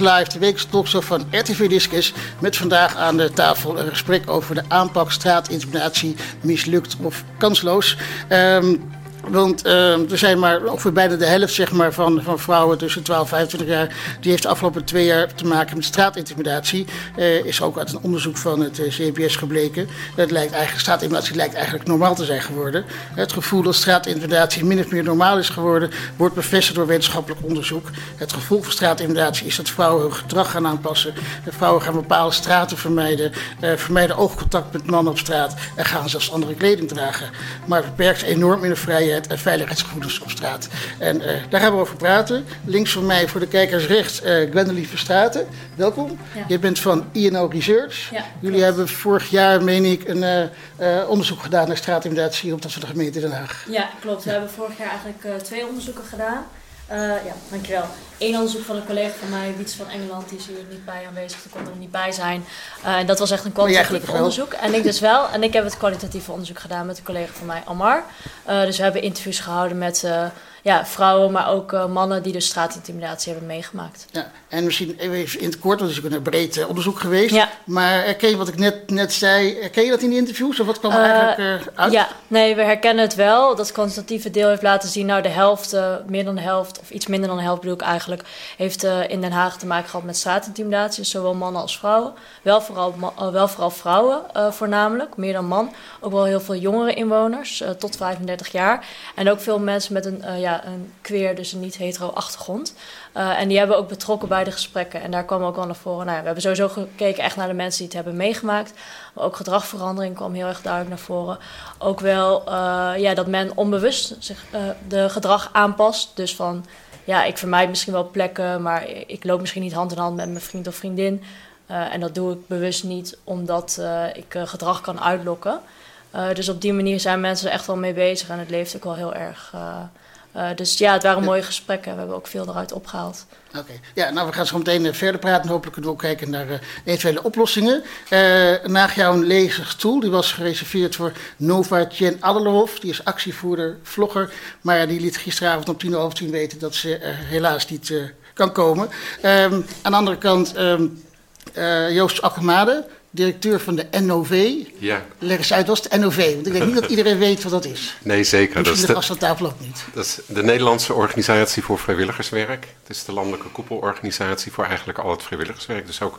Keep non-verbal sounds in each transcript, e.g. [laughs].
Live, de wekelijkse talkshow van RTV Discus. Met vandaag aan de tafel een gesprek over de aanpak straatintimidatie, mislukt of kansloos. Ehm, want uh, er zijn maar ongeveer bijna de helft zeg maar, van, van vrouwen tussen 12 en 25 jaar. die heeft de afgelopen twee jaar te maken met straatintimidatie. Uh, is ook uit een onderzoek van het uh, CBS gebleken. Het lijkt eigenlijk, straatintimidatie lijkt eigenlijk normaal te zijn geworden. Het gevoel dat straatintimidatie min of meer normaal is geworden. wordt bevestigd door wetenschappelijk onderzoek. Het gevoel van straatintimidatie is dat vrouwen hun gedrag gaan aanpassen. De vrouwen gaan bepaalde straten vermijden. Uh, vermijden oogcontact met mannen op straat. en gaan zelfs andere kleding dragen. Maar beperkt enorm in de vrijheid en veiligheidsgevoelens op straat. En uh, daar gaan we over praten. Links van mij voor de kijkers rechts uh, Gwendoline Verstraten. Welkom. Ja. Je bent van INO Research. Ja, Jullie hebben vorig jaar, meen ik, een onderzoek gedaan naar straatintimidatie op dat van de gemeente Den Haag. Ja, klopt. We hebben vorig jaar eigenlijk twee onderzoeken gedaan. Uh, ja, dankjewel. Eén onderzoek van een collega van mij, Wiets van Engeland, die is hier niet bij aanwezig, die kon er niet bij zijn. Uh, en dat was echt een kwalitatief onderzoek. En ik dus wel. En ik heb het kwalitatieve onderzoek gedaan met een collega van mij, Amar. Uh, dus we hebben interviews gehouden met ja, vrouwen, maar ook uh, mannen die dus straatintimidatie hebben meegemaakt. Ja, en misschien even in het kort, want het is een breed uh, onderzoek geweest. Ja. Maar herken je wat ik net, net zei, herken je dat in die interviews? Of wat kwam er uh, eigenlijk uit? Ja, nee, we herkennen het wel. Dat kwantitatieve deel heeft laten zien, nou de helft, meer dan de helft, of iets minder dan de helft bedoel ik eigenlijk, heeft in Den Haag te maken gehad met straatintimidatie. Dus zowel mannen als vrouwen. Wel vooral, wel vooral vrouwen voornamelijk, meer dan man. Ook wel heel veel jongere inwoners, tot 35 jaar. En ook veel mensen met een ja, een queer, dus een niet-hetero achtergrond. Uh, en die hebben ook betrokken bij de gesprekken. En daar kwam ook wel naar voren. Nou, we hebben sowieso gekeken echt naar de mensen die het hebben meegemaakt. Maar ook gedragverandering kwam heel erg duidelijk naar voren. Ook wel uh, ja, dat men onbewust zich uh, de gedrag aanpast. Dus van, ja, ik vermijd misschien wel plekken, maar ik loop misschien niet hand in hand met mijn vriend of vriendin. en dat doe ik bewust niet, omdat ik gedrag kan uitlokken. dus op die manier zijn mensen er echt wel mee bezig en het leeft ook wel heel erg dus ja, het waren mooie gesprekken. We hebben ook veel eruit opgehaald. Oké, okay. ja, nou we gaan zo meteen uh, verder praten. Hopelijk kunnen we ook kijken naar uh, eventuele oplossingen. naast jou een lege stoel, die was gereserveerd voor Nova Jen Adelhoff. Die is actievoerder, vlogger. Maar die liet gisteravond om tien over tien weten dat ze helaas niet kan komen. Um, aan de andere kant um, Joost Akkermade directeur van de NOV. Ja. Leg eens uit, wat is de NOV? Want ik denk niet dat [laughs] iedereen weet wat dat is. Nee, zeker. dat is de gast aan tafel ook niet. Dat is de Nederlandse Organisatie voor Vrijwilligerswerk. Het is de landelijke koepelorganisatie voor eigenlijk al het vrijwilligerswerk. Dus ook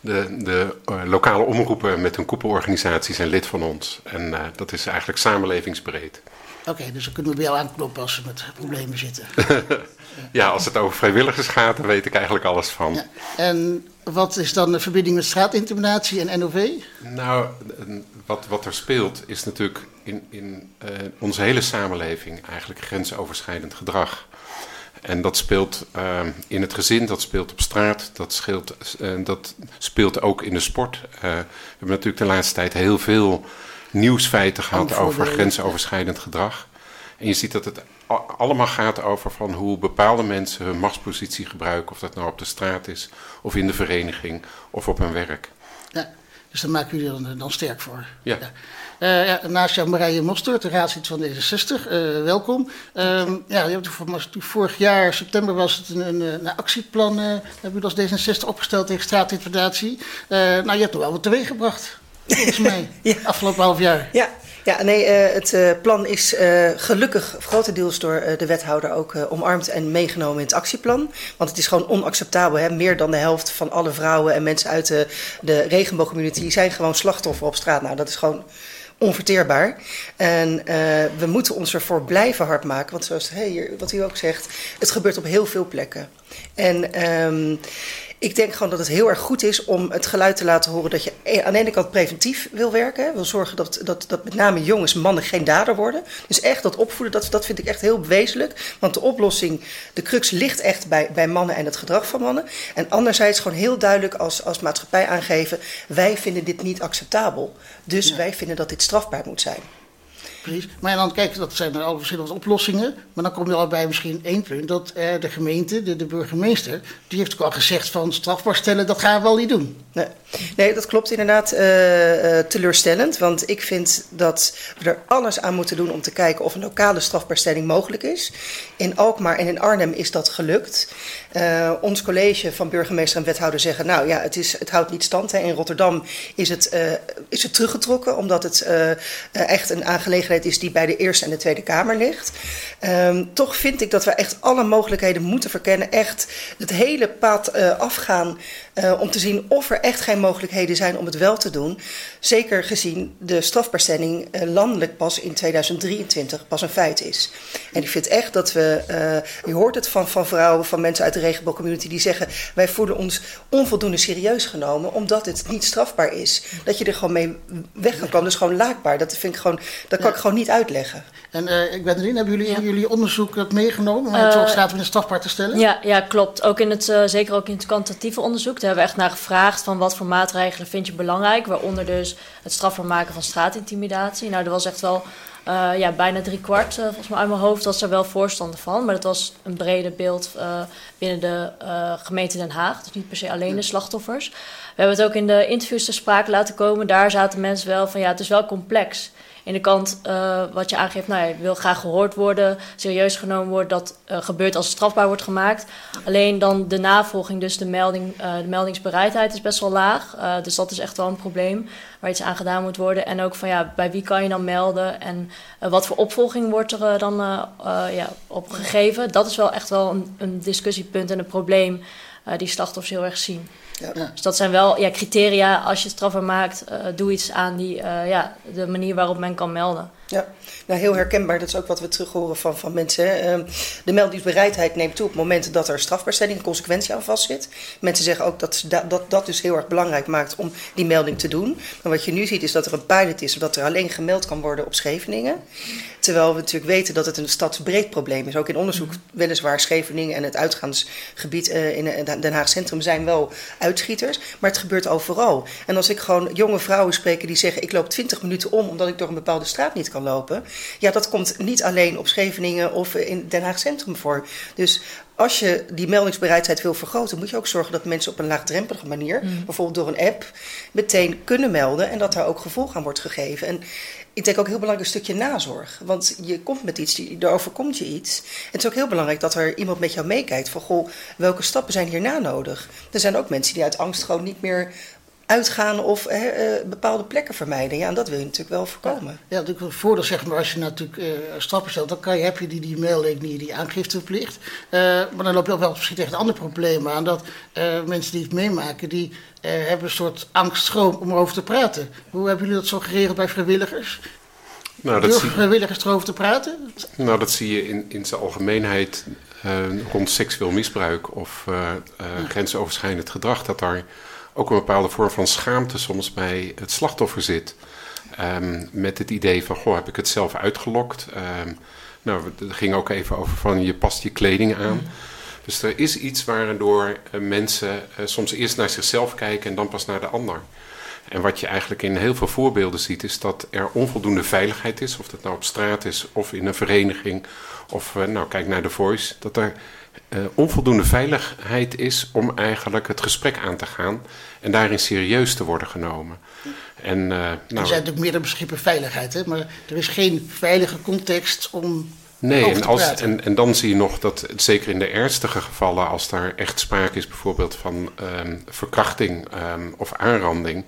de, de uh, lokale omroepen met een koepelorganisatie zijn lid van ons. En uh, dat is eigenlijk samenlevingsbreed. Oké, okay, dus dan kunnen we bij jou aankloppen als we met problemen zitten. [laughs] ja, als het over vrijwilligers gaat, dan weet ik eigenlijk alles van. Ja. En wat is dan de verbinding met straatintimidatie en NOV? Nou, wat, wat er speelt is natuurlijk in, in uh, onze hele samenleving eigenlijk grensoverschrijdend gedrag. En dat speelt uh, in het gezin, dat speelt op straat, dat, scheelt, uh, dat speelt ook in de sport. we hebben natuurlijk de laatste tijd heel veel nieuwsfeiten gehad over grensoverschrijdend gedrag. En je ziet dat het allemaal gaat over van hoe bepaalde mensen hun machtspositie gebruiken. Of dat nou op de straat is, of in de vereniging, of op hun werk. Ja, dus daar maken jullie dan, dan sterk voor. Ja. ja. Uh, ja, naast jou Marije Mostert, de raadslid van D66. Uh, welkom. Uh, ja, je hebt vorig jaar, september, was het een, een, een actieplan, uh, hebben jullie als D66 opgesteld tegen straatintimidatie. nou, je hebt er wel wat teweeg gebracht, volgens [laughs] mij, ja. afgelopen half jaar. Ja, ja, nee, uh, het uh, plan is uh, gelukkig grotendeels door de wethouder ook omarmd en meegenomen in het actieplan. Want het is gewoon onacceptabel. Hè? Meer dan de helft van alle vrouwen en mensen uit de, de regenboogcommunity zijn gewoon slachtoffer op straat. Nou, dat is gewoon onverteerbaar. En we moeten ons ervoor blijven hard maken. Want zoals hey, wat u ook zegt, het gebeurt op heel veel plekken. En um, ik denk gewoon dat het heel erg goed is om het geluid te laten horen dat je e- aan de ene kant preventief wil werken. Wil zorgen dat, dat, dat met name jongens, mannen geen dader worden. Dus echt dat opvoeden, dat, dat vind ik echt heel wezenlijk. Want de oplossing, de crux ligt echt bij, bij mannen en het gedrag van mannen. En anderzijds gewoon heel duidelijk als, als maatschappij aangeven, wij vinden dit niet acceptabel. Dus ja. wij vinden dat dit strafbaar moet zijn. Precies. Maar dan kijk, dat zijn er al verschillende oplossingen. Maar dan kom je al bij misschien één punt. Dat eh, de gemeente, de, burgemeester, die heeft ook al gezegd van strafbaar stellen, dat gaan we wel niet doen. Nee. Nee, dat klopt inderdaad uh, teleurstellend. Want ik vind dat we er alles aan moeten doen om te kijken of een lokale strafbaarstelling mogelijk is. In Alkmaar en in Arnhem is dat gelukt. Uh, ons college van burgemeester en wethouder zeggen: Nou ja, het, is, het houdt niet stand. Hè. In Rotterdam is het, is het teruggetrokken, omdat het echt een aangelegenheid is die bij de Eerste en de Tweede Kamer ligt. Um, toch vind ik dat we echt alle mogelijkheden moeten verkennen. Echt het hele pad afgaan om te zien of er echt geen mogelijkheden zijn om het wel te doen. Zeker gezien de strafbaarstelling landelijk pas in 2023 pas een feit is. En ik vind echt dat we, je hoort het van, van vrouwen, van mensen uit de regenboogcommunity die zeggen: wij voelen ons onvoldoende serieus genomen omdat het niet strafbaar is. Dat je er gewoon mee weg kan komen, dat is gewoon laakbaar. Dat vind ik gewoon, dat kan ik gewoon niet uitleggen. En uh, ik ben erin, hebben jullie in jullie onderzoek dat meegenomen om het uh, staat in strafbaar te stellen? Ja, ja klopt. Ook in het, uh, zeker ook in het kwantitatieve onderzoek. Daar hebben we echt naar gevraagd van wat voor maatregelen vind je belangrijk. Waaronder dus het strafbaar maken van straatintimidatie. Nou, dat was echt wel uh, ja, bijna drie kwart, uh, volgens mij uit mijn hoofd, was er wel voorstander van. Maar dat was een breder beeld uh, binnen de gemeente Den Haag. Dus niet per se alleen de slachtoffers. We hebben het ook in de interviews te sprake laten komen. Daar zaten mensen wel van ja, het is wel complex in de kant uh, wat je aangeeft, nou, je wil graag gehoord worden, serieus genomen worden, dat uh, gebeurt als het strafbaar wordt gemaakt. Alleen dan de navolging, dus de, melding, uh, de meldingsbereidheid is best wel laag. dus dat is echt wel een probleem waar iets aan gedaan moet worden. En ook van ja, bij wie kan je dan melden en wat voor opvolging wordt er dan ja, op gegeven. Dat is wel echt wel een, een discussiepunt en een probleem die slachtoffers heel erg zien. Ja. Dus dat zijn wel ja, criteria. Als je strafbaar maakt, uh, doe iets aan die, uh, ja, de manier waarop men kan melden. Ja, nou heel herkenbaar. Dat is ook wat we terug horen van, van mensen. Uh, de meldingsbereidheid neemt toe op het moment dat er strafbaarstelling en consequentie aan vastzit. Mensen zeggen ook dat dat, dat dat dus heel erg belangrijk maakt om die melding te doen. Maar wat je nu ziet is dat er een pilot is, dat er alleen gemeld kan worden op Scheveningen. Terwijl we natuurlijk weten dat het een stadsbreed probleem is. Ook in onderzoek, weliswaar Scheveningen en het uitgaansgebied uh, in Den Haag Centrum zijn wel uitschieters. Maar het gebeurt overal. En als ik gewoon jonge vrouwen spreek die zeggen: Ik loop 20 minuten om omdat ik door een bepaalde straat niet kan lopen. Ja, dat komt niet alleen op Scheveningen of in Den Haag Centrum voor. Dus als je die meldingsbereidheid wil vergroten, moet je ook zorgen dat mensen op een laagdrempelige manier, mm. bijvoorbeeld door een app, meteen kunnen melden en dat daar ook gevolg aan wordt gegeven. En ik denk ook heel belangrijk een stukje nazorg. Want je komt met iets, er overkomt je iets. En het is ook heel belangrijk dat er iemand met jou meekijkt. Van goh, welke stappen zijn hierna nodig? Er zijn ook mensen die uit angst gewoon niet meer uitgaan of uh, bepaalde plekken vermijden. Ja, en dat wil je natuurlijk wel voorkomen. Ja, natuurlijk het voordeel zeg maar, als je natuurlijk uh, stappen stelt, dan kan je, heb je die, die melding, die, die aangifteplicht. maar dan loop je ook wel misschien tegen een ander probleem aan, dat mensen die het meemaken, die hebben een soort angstschroom om erover te praten. Hoe hebben jullie dat zo geregeld bij vrijwilligers? Nou, dat Durven vrijwilligers erover te praten? Nou, dat zie je in, in zijn algemeenheid rond seksueel misbruik of grensoverschrijdend gedrag, dat daar ook een bepaalde vorm van schaamte soms bij het slachtoffer zit. Um, met het idee van, goh, heb ik het zelf uitgelokt? Um, nou, het ging ook even over van, je past je kleding aan. Dus er is iets waardoor uh, mensen uh, soms eerst naar zichzelf kijken en dan pas naar de ander. En wat je eigenlijk in heel veel voorbeelden ziet, is dat er onvoldoende veiligheid is. Of dat nou op straat is of in een vereniging. Of, uh, nou, kijk naar de Voice. Dat er uh, onvoldoende veiligheid is om eigenlijk het gesprek aan te gaan en daarin serieus te worden genomen. En, uh, nou, er zijn natuurlijk meerdere begrippen veiligheid, hè? maar er is geen veilige context om. Nee, en, als, en, en, dan zie je nog dat, zeker in de ernstige gevallen, als daar echt sprake is bijvoorbeeld van um, verkrachting um, of aanranding,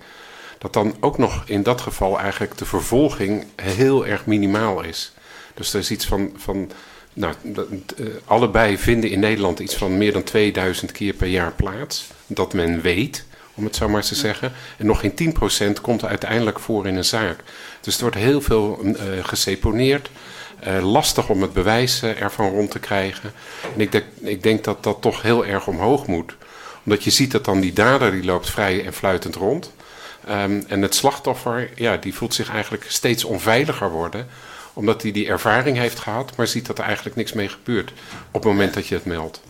dat dan ook nog in dat geval eigenlijk de vervolging heel erg minimaal is. Dus er is iets van, van nou, uh, allebei vinden in Nederland iets van meer dan 2000 keer per jaar plaats. Dat men weet, om het zo maar te zeggen. En nog geen 10% komt uiteindelijk voor in een zaak. Dus er wordt heel veel uh, geseponeerd. Uh, lastig om het bewijs ervan rond te krijgen. En ik denk, ik denk dat dat toch heel erg omhoog moet. Omdat je ziet dat dan die dader die loopt vrij en fluitend rond. Um, en het slachtoffer, ja, die voelt zich eigenlijk steeds onveiliger worden omdat hij die ervaring heeft gehad, maar ziet dat er eigenlijk niks mee gebeurt op het moment dat je het meldt.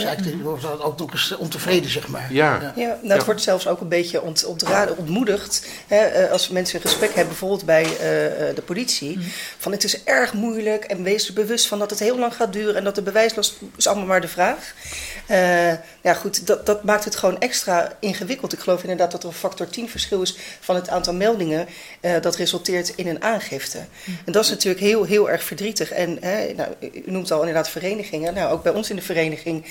Dus eigenlijk wordt dat ook nog eens ontevreden, zeg maar. Ja. Ja, nou, het wordt zelfs ook een beetje ont, ontraden, ontmoedigd. Hè, eh, als mensen een gesprek hebben, bijvoorbeeld bij eh, eh, de politie. Van het is erg moeilijk en wees er bewust van dat het heel lang gaat duren. En dat de bewijslast is allemaal maar de vraag. Eh, ja, goed, dat, dat maakt het gewoon extra ingewikkeld. Ik geloof inderdaad dat er een factor 10 verschil is van het aantal meldingen. eh, dat resulteert in een aangifte. En dat is natuurlijk heel, heel erg verdrietig. En hè, nou, u noemt al inderdaad verenigingen. Nou, ook bij ons in de vereniging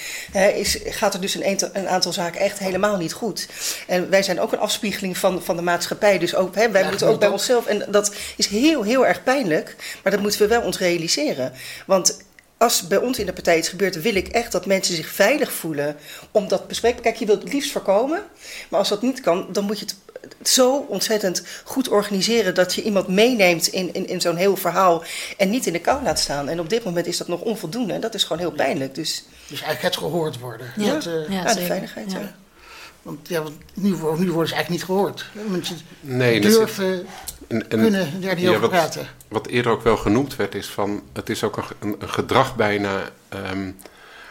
is, gaat er dus een, aantal- een aantal zaken echt helemaal niet goed. En wij zijn ook een afspiegeling van, van de maatschappij. Dus ook, hè, wij Ja, moeten ook bij onszelf. En dat is heel, heel erg pijnlijk. Maar dat moeten we wel ons realiseren. Want als bij ons in de partij iets gebeurt, wil ik echt dat mensen zich veilig voelen om dat bespreken. Kijk, je wilt het liefst voorkomen, maar als dat niet kan, dan moet je het zo ontzettend goed organiseren dat je iemand meeneemt in, in, in zo'n heel verhaal en niet in de kou laat staan. En op dit moment is dat nog onvoldoende en dat is gewoon heel pijnlijk. Dus Dus eigenlijk het gehoord worden. Ja. Dat, eh, Ja, ja, de veiligheid. Ja. Ja. Want, ja, want nu, nu worden ze eigenlijk niet gehoord. Mensen Nee, durven, En, en- kunnen daar niet ja, over wat, praten. Wat eerder ook wel genoemd werd, is van het is ook een, een, een gedrag bijna ehm,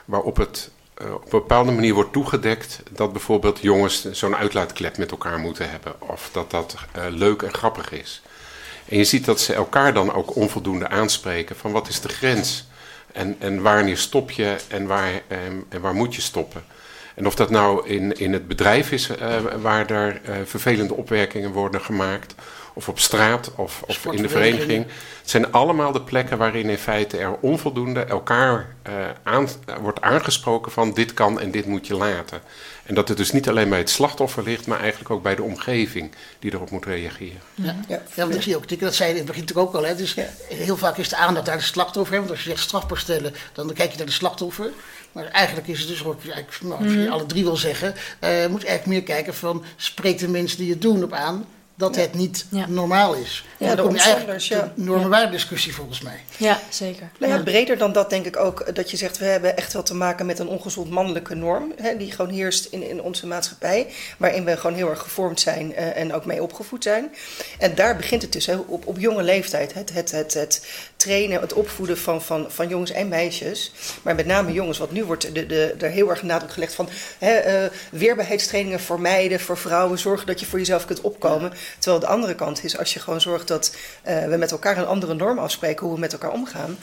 waarop het eh, op een bepaalde manier wordt toegedekt dat bijvoorbeeld jongens zo'n uitlaatklep met elkaar moeten hebben. Of dat dat eh, leuk en grappig is. En je ziet dat ze elkaar dan ook onvoldoende aanspreken van wat is de grens? En, en wanneer stop je en waar, ehm, en waar moet je stoppen? En of dat nou in, in het bedrijf is eh, waar daar vervelende opmerkingen worden gemaakt, of op straat of, of in de vereniging. Het zijn allemaal de plekken waarin in feite er onvoldoende elkaar eh, aan, wordt aangesproken van dit kan en dit moet je laten. En dat het dus niet alleen bij het slachtoffer ligt, maar eigenlijk ook bij de omgeving die erop moet reageren. Ja. Ja. Ja, want ik zie ook, dat zei je in het begin natuurlijk ook al. Hè. Dus Ja. heel vaak is de aandacht naar de slachtoffer. hè, Want als je zegt strafbaar stellen, dan kijk je naar de slachtoffer. Maar eigenlijk is het dus ook, eigenlijk, nou, als je alle drie wil zeggen, eh, moet je eigenlijk meer kijken van spreekt de mensen die het doen op aan dat het niet Ja. normaal is. Ja, dan kom je eigenlijk ja. normenwaardediscussie volgens mij. Ja, zeker. Nou ja, breder dan dat denk ik ook dat je zegt, we hebben echt wel te maken met een ongezond mannelijke norm. Hè, die gewoon heerst in, in onze maatschappij. Waarin we gewoon heel erg gevormd zijn eh, en ook mee opgevoed zijn. En daar begint het dus hè, op, op jonge leeftijd. Het, het, het, het trainen, het opvoeden van, van, van jongens en meisjes. Maar met name jongens, want nu wordt de, de, er heel erg nadruk gelegd van hè, eh, weerbaarheidstrainingen voor meiden, voor vrouwen. Zorgen dat je voor jezelf kunt opkomen. Terwijl de andere kant is, als je gewoon zorgt dat eh, we met elkaar een andere norm afspreken hoe we met elkaar omgaan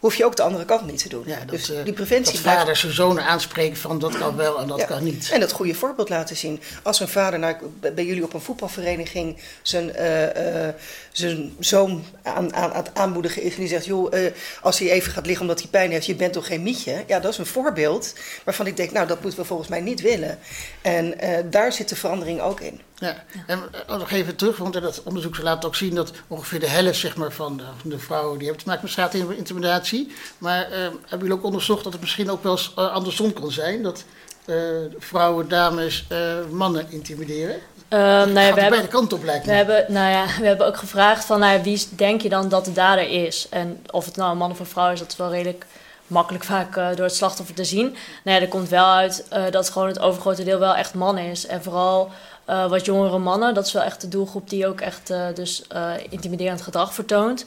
hoef je ook de andere kant niet te doen. Ja, dat, dus eh, die preventie dat vaders zijn zonen aanspreken van dat kan wel en dat Ja. kan niet. En dat goede voorbeeld laten zien. Als een vader nou, bij jullie op een voetbalvereniging zijn, eh, zijn zoon aan, aan, aan het aanmoedigen is. En die zegt, joh, als hij even gaat liggen omdat hij pijn heeft, je bent toch geen mietje? Ja, dat is een voorbeeld waarvan ik denk, nou, dat moeten we volgens mij niet willen. En daar zit de verandering ook in. Ja, en eh, nog even terug, want dat onderzoek laten ook zien dat ongeveer de helft zeg maar, van, de, van de vrouwen die hebben te maken met straatintimidatie. Maar eh, hebben jullie ook onderzocht dat het misschien ook wel eens eh, andersom kan zijn? Dat eh, vrouwen, dames, eh, mannen intimideren? Ehm, nou ja, we hebben, beide kanten op lijkt we, hebben, nou ja, we hebben ook gevraagd van nou wie denk je dan dat de dader is? En of het nou een man of een vrouw is, dat is wel redelijk makkelijk vaak door het slachtoffer te zien. Nou ja, er komt wel uit dat gewoon het overgrote deel wel echt man is. En vooral eh, wat jongere mannen, dat is wel echt de doelgroep die ook echt eh, dus eh, intimiderend gedrag vertoont.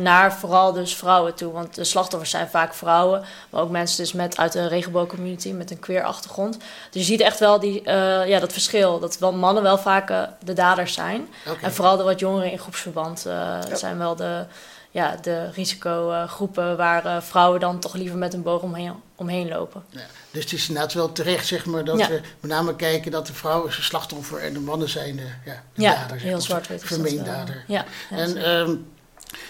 naar vooral dus vrouwen toe. Want de slachtoffers zijn vaak vrouwen, maar ook mensen dus met, uit de regenboogcommunity met een queer achtergrond. Dus je ziet echt wel die, ja, dat verschil. Dat wel mannen wel vaak de daders zijn. En vooral de wat jongeren in groepsverband zijn wel de, ja, de risicogroepen waar eh, vrouwen dan toch liever met een boog omheen, omheen lopen. Ja, dus het is inderdaad wel terecht zeg maar, dat Ja. we met name kijken dat de vrouwen is een slachtoffer en de mannen zijn de, ja, de Ja, dader. heel zwart-wit. Vermeend dader. Ja, ja, En ehm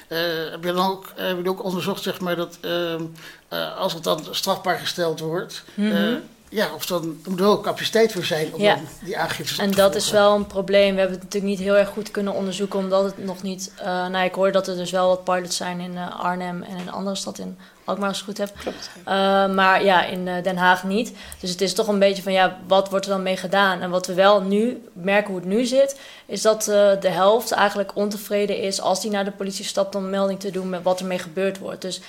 eh, heb je dan ook, hebben jullie ook onderzocht zeg maar, dat ehm, eh, als het dan strafbaar gesteld wordt, eh, ja, of dan er moet er wel capaciteit voor zijn om. Ja. die aangiftes En dat is wel een probleem. We hebben het natuurlijk niet heel erg goed kunnen onderzoeken, omdat het nog niet. eh nou, ik hoor dat er dus wel wat pilots zijn in eh, Arnhem en in een andere stad in Alkmaar, als ik het goed heb. Klopt. Eh, maar ja, in eh, Den Haag niet. Dus het is toch een beetje van ja, wat wordt er dan mee gedaan? En wat we wel nu merken hoe het nu zit, is dat eh, de helft eigenlijk ontevreden is als die naar de politie stapt om melding te doen met wat ermee gebeurd wordt. Dus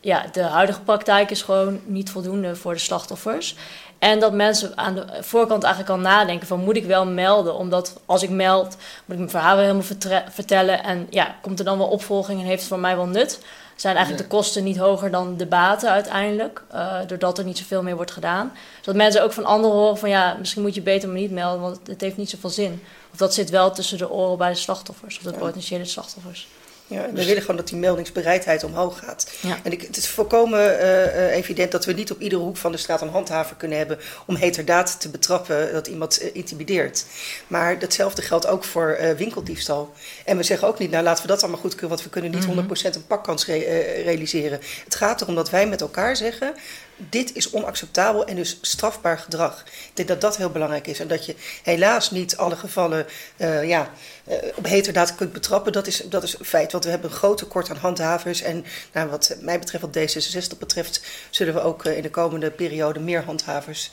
ja, de huidige praktijk is gewoon niet voldoende voor de slachtoffers. En dat mensen aan de voorkant eigenlijk al nadenken van moet ik wel melden? Omdat als ik meld, moet ik mijn verhaal weer helemaal vertellen. En ja, komt er dan wel opvolging en heeft het voor mij wel nut? zijn eigenlijk de kosten niet hoger dan de baten uiteindelijk. Uh, doordat er niet zoveel meer wordt gedaan. Zodat mensen ook van anderen horen van ja, misschien moet je beter maar niet melden, want het heeft niet zoveel zin. Of dat zit wel tussen de oren bij de slachtoffers of de potentiële slachtoffers. Ja, we willen gewoon dat die meldingsbereidheid omhoog gaat. En ik, het is volkomen uh, evident dat we niet op iedere hoek van de straat een handhaver kunnen hebben om heterdaad te betrappen dat iemand uh, intimideert. Maar datzelfde geldt ook voor winkeldiefstal. En we zeggen ook niet, nou laten we dat allemaal goed kunnen, want we kunnen niet 100% mhm. een pakkans re realiseren. Het gaat erom dat wij met elkaar zeggen, dit is onacceptabel en dus strafbaar gedrag. Ik denk dat dat heel belangrijk is. En dat je helaas niet alle gevallen uh, ja, uh, op heterdaad kunt betrappen, dat is, dat is een feit. Want we hebben een groot tekort aan handhavers. En nou, wat mij betreft, wat D66 betreft, zullen we ook uh, in de komende periode meer handhavers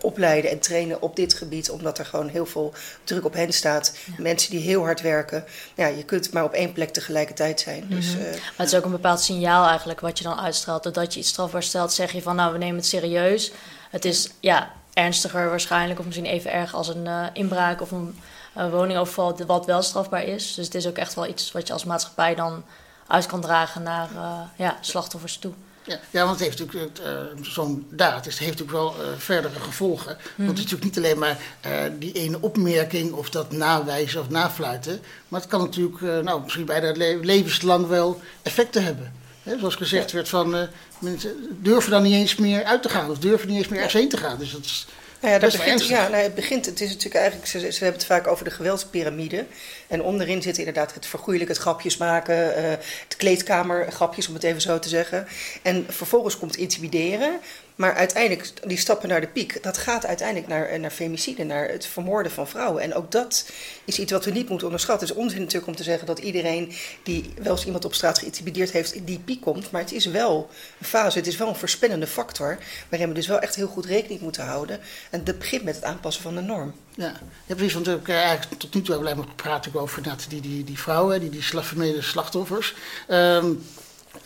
opleiden en trainen op dit gebied. Omdat er gewoon heel veel druk op hen staat. Ja. Mensen die heel hard werken. Ja, je kunt maar op één plek tegelijkertijd zijn. Mm -hmm. dus, maar het is ook een bepaald signaal eigenlijk wat je dan uitstraalt. Doordat je iets strafbaar stelt, zeg je van nou, we nemen het serieus. Het is ja, ernstiger waarschijnlijk, of misschien even erg als een uh, inbraak of een uh, woningoverval, wat wel strafbaar is. Dus het is ook echt wel iets wat je als maatschappij dan uit kan dragen naar uh, ja, slachtoffers toe. Ja, ja, want het heeft natuurlijk uh, zo'n daad het heeft natuurlijk wel uh, verdere gevolgen. Mm. Want het is natuurlijk niet alleen maar uh, die ene opmerking of dat nawijzen of nafluiten. Maar het kan natuurlijk nou, misschien bijna le levenslang wel effecten hebben. He, zoals gezegd werd van mensen durven dan niet eens meer uit te gaan of durven niet eens meer ergens heen te gaan. Dus dat is. Nou ja, dat begint, ja nou, het begint. Het is natuurlijk eigenlijk. Ze, ze, hebben het vaak over de geweldspyramide. En onderin zit inderdaad het vergoeilijk, het grapjes maken, uh, het kleedkamergrapjes, om het even zo te zeggen. En vervolgens komt intimideren. Maar uiteindelijk, die stappen naar de piek, dat gaat uiteindelijk naar, naar femicide, naar het vermoorden van vrouwen. En ook dat is iets wat we niet moeten onderschatten. Het is onzin natuurlijk om te zeggen dat iedereen die wel eens iemand op straat geïntimideerd heeft, die piek komt. Maar het is wel een fase, het is wel een verspennende factor, waarin we dus wel echt heel goed rekening moeten houden. En dat begint met het aanpassen van de norm. Ja, precies. Want ik eigenlijk tot nu toe hebben we gepraat over die, die, die vrouwen, die, die slachtoffers. Um,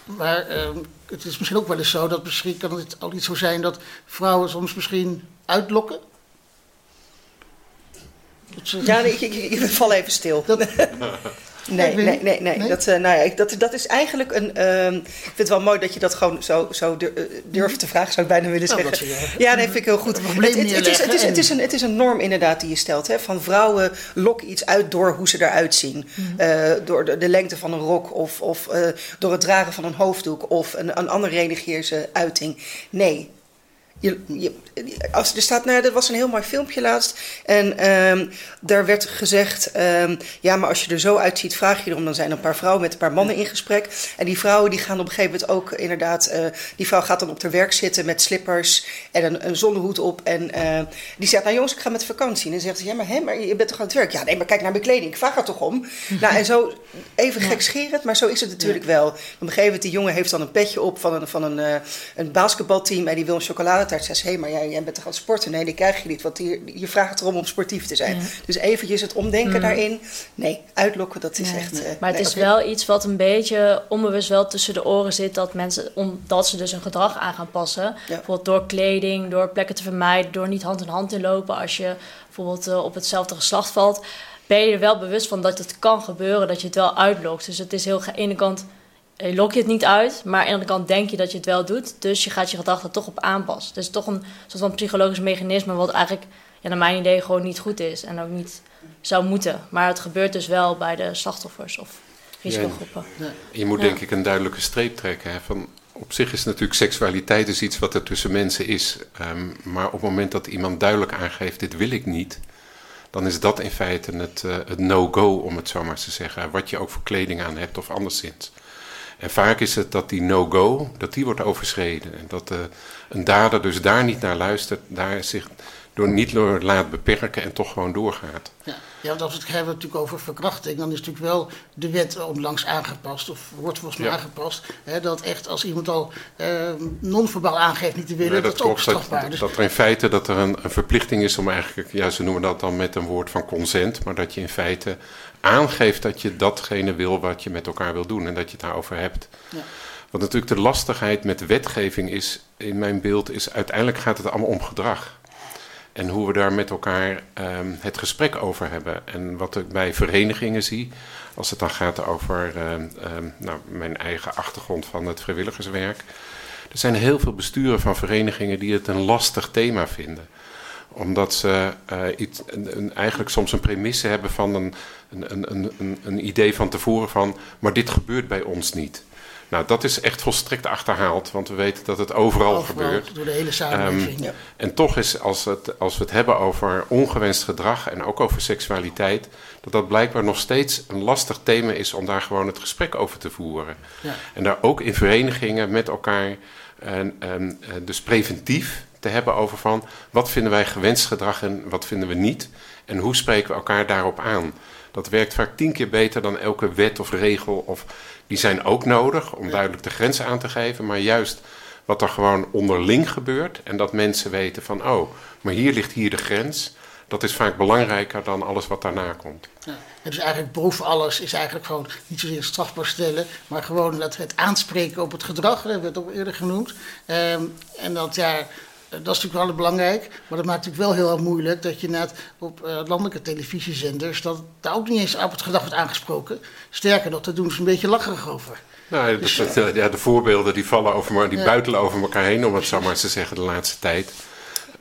maar uh, het is misschien ook wel eens zo dat misschien kan het al iets zo zijn dat vrouwen soms misschien uitlokken. Ja, nee, ik, ik, ik, val even stil. Dat, [laughs] Nee, nee, nee, nee. Dat, uh, nou ja, dat, dat is eigenlijk een. Uh, ik vind het wel mooi dat je dat gewoon zo, zo eh, durft te vragen, zou ik bijna willen nou, zeggen. Nou, ja, nee, vind ik heel goed. Het, het, het, is, het, is, het, is een, het is een norm inderdaad die je stelt. Hè, van vrouwen lokken iets uit door hoe ze eruit zien. Uh, door de, de, lengte van een rok of, of door het dragen van een hoofddoek of een, een andere religieuze uiting. Nee, je, je, als, er staat, nou, er was een heel mooi filmpje laatst. En um, daar werd gezegd: um, ja, maar als je er zo uitziet, vraag je erom. Dan zijn er een paar vrouwen met een paar mannen in gesprek. En die vrouwen die gaan op een gegeven moment ook inderdaad. Uh, die vrouw gaat dan op haar werk zitten met slippers en een, een zonnehoed op. En uh, die zegt: Nou, jongens, ik ga met vakantie. En dan zegt ze: Ja, maar, hè, maar je bent toch aan het werk? Ja, nee, maar kijk naar mijn kleding. Ik vraag er toch om. [laughs] nou, en zo even ja. gekscherend, maar zo is het natuurlijk ja. wel. Op een gegeven moment, die jongen heeft dan een petje op van een, van een, uh, een basketbalteam. En die wil een chocoladetaart. Zegt: Hé, hey, maar jij, jij bent toch aan het sporten? Nee, die krijg je niet. Want je, je vraagt erom om sportief te zijn. Ja. Dus eventjes het omdenken mm. daarin. Nee, uitlokken, dat is nee. echt... Uh, maar het is okay. wel iets wat een beetje onbewust wel tussen de oren zit. Dat mensen, omdat ze dus hun gedrag aan gaan passen. Ja. Bijvoorbeeld door kleding, door plekken te vermijden. Door niet hand in hand te lopen als je bijvoorbeeld uh, op hetzelfde geslacht valt. Ben je er wel bewust van dat het kan gebeuren, dat je het wel uitlokt. Dus het is heel aan de ene kant lok je het niet uit, maar aan de andere kant denk je dat je het wel doet. Dus je gaat je gedachten toch op aanpassen. Dus toch een soort van psychologisch mechanisme wat eigenlijk ja, naar mijn idee gewoon niet goed is en ook niet zou moeten. Maar het gebeurt dus wel bij de slachtoffers of risicogroepen. Ja, je moet ja. denk ik een duidelijke streep trekken. Hè, van, op zich is natuurlijk seksualiteit is iets wat er tussen mensen is. Um, maar op het moment dat iemand duidelijk aangeeft, dit wil ik niet... dan is dat in feite het, uh, het no-go, om het zo maar te zeggen. Wat je ook voor kleding aan hebt of anderszins. En vaak is het dat die no-go, dat die wordt overschreden. En dat uh, een dader dus daar niet naar luistert, daar zich door niet door laat beperken en toch gewoon doorgaat. Ja, ja want als we het hebben natuurlijk over verkrachting, dan is natuurlijk wel de wet onlangs aangepast, of wordt volgens mij ja. aangepast, hè, dat echt als iemand al uh, non-verbaal aangeeft niet te willen, nee, dat, dat ook strafbaar. Dat, dus... dat er in feite dat er een, een verplichting is om eigenlijk, ja, ze noemen dat dan met een woord van consent, maar dat je in feite aangeeft dat je datgene wil wat je met elkaar wil doen en dat je het daarover hebt. Ja. Want natuurlijk de lastigheid met wetgeving is, in mijn beeld, is uiteindelijk gaat het allemaal om gedrag. En hoe we daar met elkaar ehm, het gesprek over hebben. En wat ik bij verenigingen zie, als het dan gaat over ehm, ehm, nou, mijn eigen achtergrond van het vrijwilligerswerk. Er zijn heel veel besturen van verenigingen die het een lastig thema vinden omdat ze uh, iets, een, eigenlijk soms een premisse hebben van een, een, idee van tevoren van, maar dit gebeurt bij ons niet. Nou, dat is echt volstrekt achterhaald, want we weten dat het overal, gebeurt. Door de hele samenleving. Um, En toch is, als, het, als we het hebben over ongewenst gedrag en ook over seksualiteit, dat dat blijkbaar nog steeds een lastig thema is om daar gewoon het gesprek over te voeren. Ja. En daar ook in verenigingen met elkaar, en, en, dus preventief te hebben over van wat vinden wij gewenst gedrag en wat vinden we niet. En hoe spreken we elkaar daarop aan. Dat werkt vaak tien keer beter dan elke wet of regel. Of, die zijn ook nodig om duidelijk de grenzen aan te geven. Maar juist wat er gewoon onderling gebeurt. En dat mensen weten van oh, maar hier ligt hier de grens. Dat is vaak belangrijker dan alles wat daarna komt. Ja. Dus eigenlijk boven alles is eigenlijk gewoon niet zozeer strafbaar stellen, maar gewoon dat het aanspreken op het gedrag, dat werd ook eerder genoemd. Um, en dat ja, dat is natuurlijk wel belangrijk, maar dat maakt natuurlijk wel heel erg moeilijk dat je net op uh, landelijke televisiezenders, dat daar ook niet eens op het gedrag wordt aangesproken. Sterker nog, daar doen ze een beetje lacherig over. Nou, dus, uh, ja, de voorbeelden die vallen over, die ja. buitelen over elkaar heen, om het zo maar te zeggen, de laatste tijd.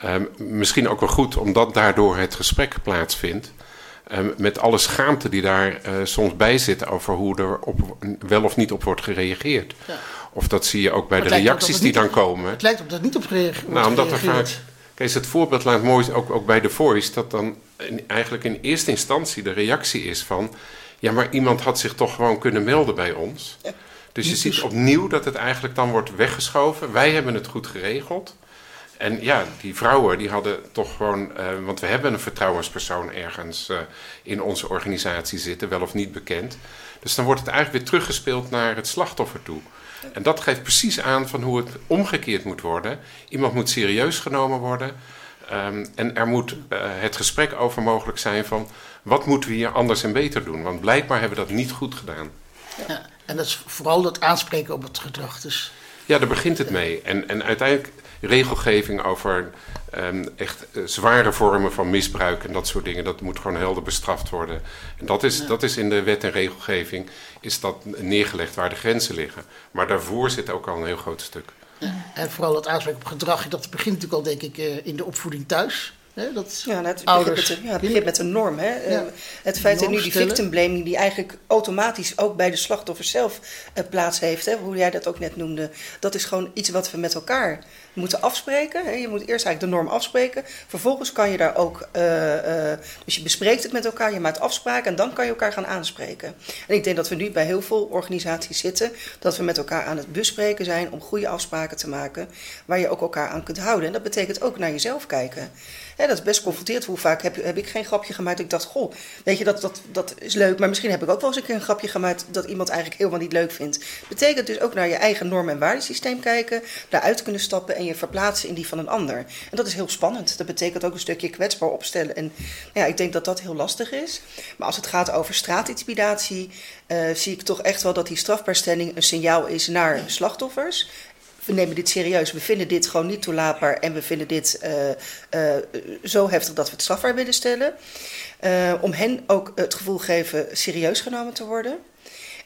Um, misschien ook wel goed, omdat daardoor het gesprek plaatsvindt. Um, met alle schaamte die daar uh, soms bij zit over hoe er op, wel of niet op wordt gereageerd. Ja. Of dat zie je ook bij de reacties die dan komen. Het lijkt op dat niet op gereageerd Nou, omdat er vaak. Kees, het voorbeeld laat mooi, ook, ook bij de Voice, dat dan in, eigenlijk in eerste instantie de reactie is van. Ja, maar iemand had zich toch gewoon kunnen melden bij ons. Ja. Dus je ziet opnieuw dat het eigenlijk dan wordt weggeschoven. Wij hebben het goed geregeld. En ja, die vrouwen die hadden toch gewoon, uh, want we hebben een vertrouwenspersoon ergens uh, in onze organisatie zitten, wel of niet bekend. Dus dan wordt het eigenlijk weer teruggespeeld naar het slachtoffer toe. En dat geeft precies aan van hoe het omgekeerd moet worden. Iemand moet serieus genomen worden. Um, en er moet uh, het gesprek over mogelijk zijn van wat moeten we hier anders en beter doen. Want blijkbaar hebben we dat niet goed gedaan. Ja, en dat is vooral dat aanspreken op het gedrag. Dus. Ja, daar begint het mee. En, en uiteindelijk regelgeving over um, echt uh, zware vormen van misbruik en dat soort dingen. Dat moet gewoon helder bestraft worden. En dat is, ja. dat is in de wet en regelgeving is dat neergelegd waar de grenzen liggen. Maar daarvoor zit ook al een heel groot stuk. Ja. En vooral het aanspreken op gedrag, dat begint natuurlijk al denk ik uh, in de opvoeding thuis. Dat ja, het ouders, begint met, ja, het begint met een norm. Hè? Ja. Uh, het feit dat nu die victim blaming, die eigenlijk automatisch ook bij de slachtoffer zelf uh, plaats heeft, hè? hoe jij dat ook net noemde, dat is gewoon iets wat we met elkaar moeten afspreken. Hè? Je moet eerst eigenlijk de norm afspreken. Vervolgens kan je daar ook, uh, dus je bespreekt het met elkaar, je maakt afspraken en dan kan je elkaar gaan aanspreken. En ik denk dat we nu bij heel veel organisaties zitten, dat we met elkaar aan het bespreken zijn om goede afspraken te maken waar je ook elkaar aan kunt houden. En dat betekent ook naar jezelf kijken. Dat is best confronterend. Hoe vaak heb, ik geen grapje gemaakt? Ik dacht, goh, weet je, dat, dat, dat is leuk. Maar misschien heb ik ook wel eens een keer een grapje gemaakt dat iemand eigenlijk helemaal niet leuk vindt. Betekent dus ook naar je eigen norm- en waardesysteem kijken, daaruit kunnen stappen en je verplaatsen in die van een ander. En dat is heel spannend. Dat betekent ook een stukje kwetsbaar opstellen. En ja, ik denk dat dat heel lastig is. Maar als het gaat over straatintimidatie, uh, zie ik toch echt wel dat die strafbaarstelling een signaal is naar slachtoffers we nemen dit serieus, we vinden dit gewoon niet toelaatbaar en we vinden dit uh, uh, zo heftig dat we het strafbaar willen stellen. Uh, om hen ook het gevoel geven serieus genomen te worden.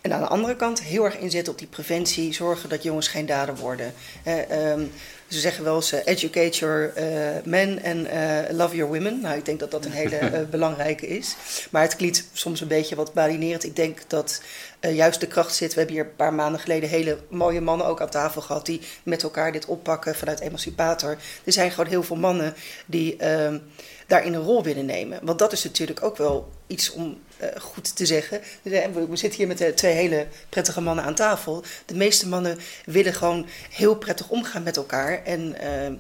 En aan de andere kant heel erg inzetten op die preventie, zorgen dat jongens geen dader worden. Um, ze zeggen wel eens educate your men and love your women. Nou, ik denk dat dat een hele [laughs] belangrijke is. Maar het klinkt soms een beetje wat balinerend. Ik denk dat uh, juist de kracht zit. We hebben hier een paar maanden geleden hele mooie mannen ook aan tafel gehad die met elkaar dit oppakken vanuit Emancipator. Er zijn gewoon heel veel mannen die uh, daarin een rol willen nemen. Want dat is natuurlijk ook wel iets om uh, goed te zeggen. We zitten hier met twee hele prettige mannen aan tafel. De meeste mannen willen gewoon heel prettig omgaan met elkaar. En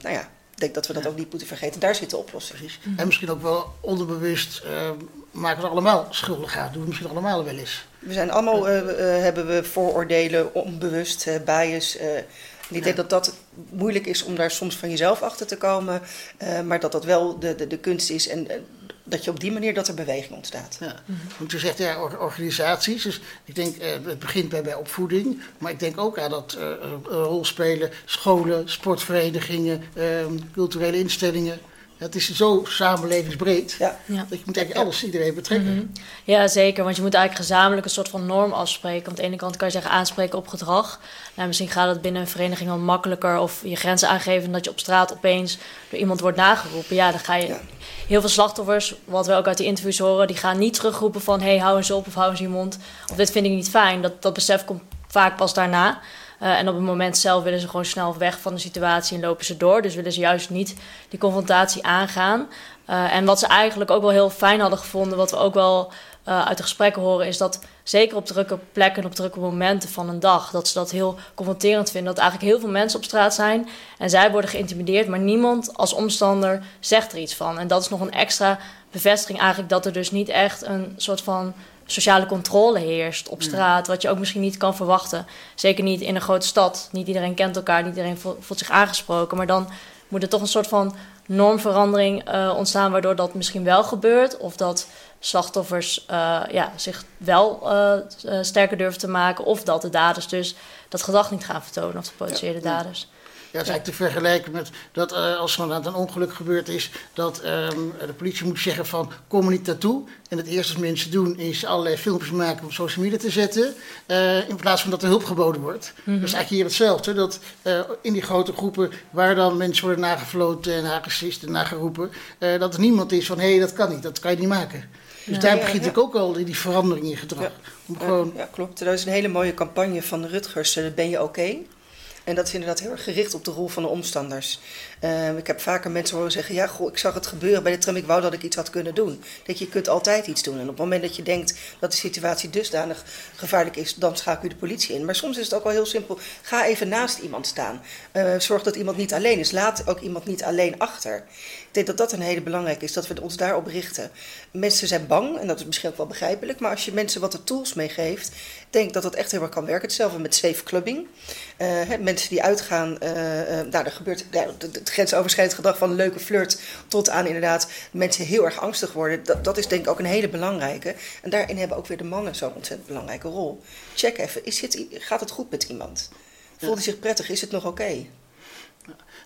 nou ja, ik denk dat we dat ja. ook niet moeten vergeten. Daar zit de oplossing. Precies. En misschien ook wel onderbewust uh, maken we allemaal schuldig aan. Doen we misschien allemaal wel eens. We zijn allemaal, uh, uh, hebben we vooroordelen, onbewust, bias. ik denk dat dat moeilijk is om daar soms van jezelf achter te komen. maar dat dat wel de, de, de kunst is. En dat je op die manier dat er beweging ontstaat. Ja. Want je zegt ja, organisaties. Dus ik denk, eh, het begint bij, bij opvoeding. Maar ik denk ook aan dat uh, rol spelen scholen, sportverenigingen, uh, culturele instellingen. Het is zo samenlevingsbreed Ja. Ja. dat je moet eigenlijk alles, iedereen betrekken. Mhm. Ja, zeker. Want je moet eigenlijk gezamenlijk een soort van norm afspreken. Aan de ene kant kan je zeggen aanspreken op gedrag. Nou, misschien gaat het binnen een vereniging wel makkelijker. Of je grenzen aangeven dat je op straat opeens door iemand wordt nageroepen. Ja, dan ga je... Ja. Heel veel slachtoffers, wat we ook uit die interviews horen... die gaan niet terugroepen van... hé, hey, hou eens op of hou eens je mond. Of dit vind ik niet fijn. Dat, dat besef komt vaak pas daarna. Eh, en op het moment zelf willen ze gewoon snel weg van de situatie en lopen ze door. Dus willen ze juist niet die confrontatie aangaan. Eh, en wat ze eigenlijk ook wel heel fijn hadden gevonden, wat we ook wel eh, uit de gesprekken horen, is dat zeker op drukke plekken en op drukke momenten van een dag, dat ze dat heel confronterend vinden. Dat eigenlijk heel veel mensen op straat zijn en zij worden geïntimideerd, maar niemand als omstander zegt er iets van. En dat is nog een extra bevestiging eigenlijk dat er dus niet echt een soort van sociale controle heerst op straat, wat je ook misschien niet kan verwachten. Zeker niet in een grote stad. Niet iedereen kent elkaar, niet iedereen vo- voelt zich aangesproken, maar dan moet er toch een soort van normverandering eh, ontstaan, waardoor dat misschien wel gebeurt. Of dat slachtoffers eh, ja, zich wel eh, sterker durven te maken. Of dat de daders dus dat gedrag niet gaan vertonen, of de potentiële daders. Ja, dat is eigenlijk te vergelijken met dat eh, als er een ongeluk gebeurd is, dat ehm, de politie moet zeggen van kom er niet naartoe. En het eerste wat mensen doen is allerlei filmpjes maken om op social media te zetten, eh, in plaats van dat er hulp geboden wordt. Dat is eigenlijk hier hetzelfde, dat eh, in die grote groepen waar dan mensen worden nagefloten en nagesist en nageroepen, dat er niemand is van hé, hey, dat kan niet, dat kan je niet maken. Dus daar begint ja. ik ook al die verandering in gedrag. Ja. Om gewoon, Ja, klopt. Er is een hele mooie campagne van de Rutgers, Ben je oké? En dat is inderdaad heel erg gericht op de rol van de omstanders. Eh, ik heb vaker mensen horen zeggen: Ja, goh, ik zag het gebeuren bij de tram, ik wou dat ik iets had kunnen doen. Dat je, kunt altijd iets doen. En op het moment dat je denkt dat de situatie dusdanig gevaarlijk is, dan schakel je de politie in. Maar soms is het ook wel heel simpel: ga even naast iemand staan. Eh, zorg dat iemand niet alleen is. Laat ook iemand niet alleen achter. Ik denk dat dat een hele belangrijke is, dat we ons daarop richten. Mensen zijn bang, en dat is misschien ook wel begrijpelijk, maar als je mensen wat de tools meegeeft, denk ik dat dat echt heel erg kan werken. Hetzelfde met safe clubbing. Eh, hè, mensen die uitgaan, nou, er gebeurt ja, het- grensoverschrijdend gedrag van leuke flirt tot aan inderdaad mensen heel erg angstig worden. Dat, dat is denk ik ook een hele belangrijke. En daarin hebben ook weer de mannen zo'n ontzettend belangrijke rol. Check even, is dit, gaat het goed met iemand? Voelt hij zich prettig? Is het nog oké?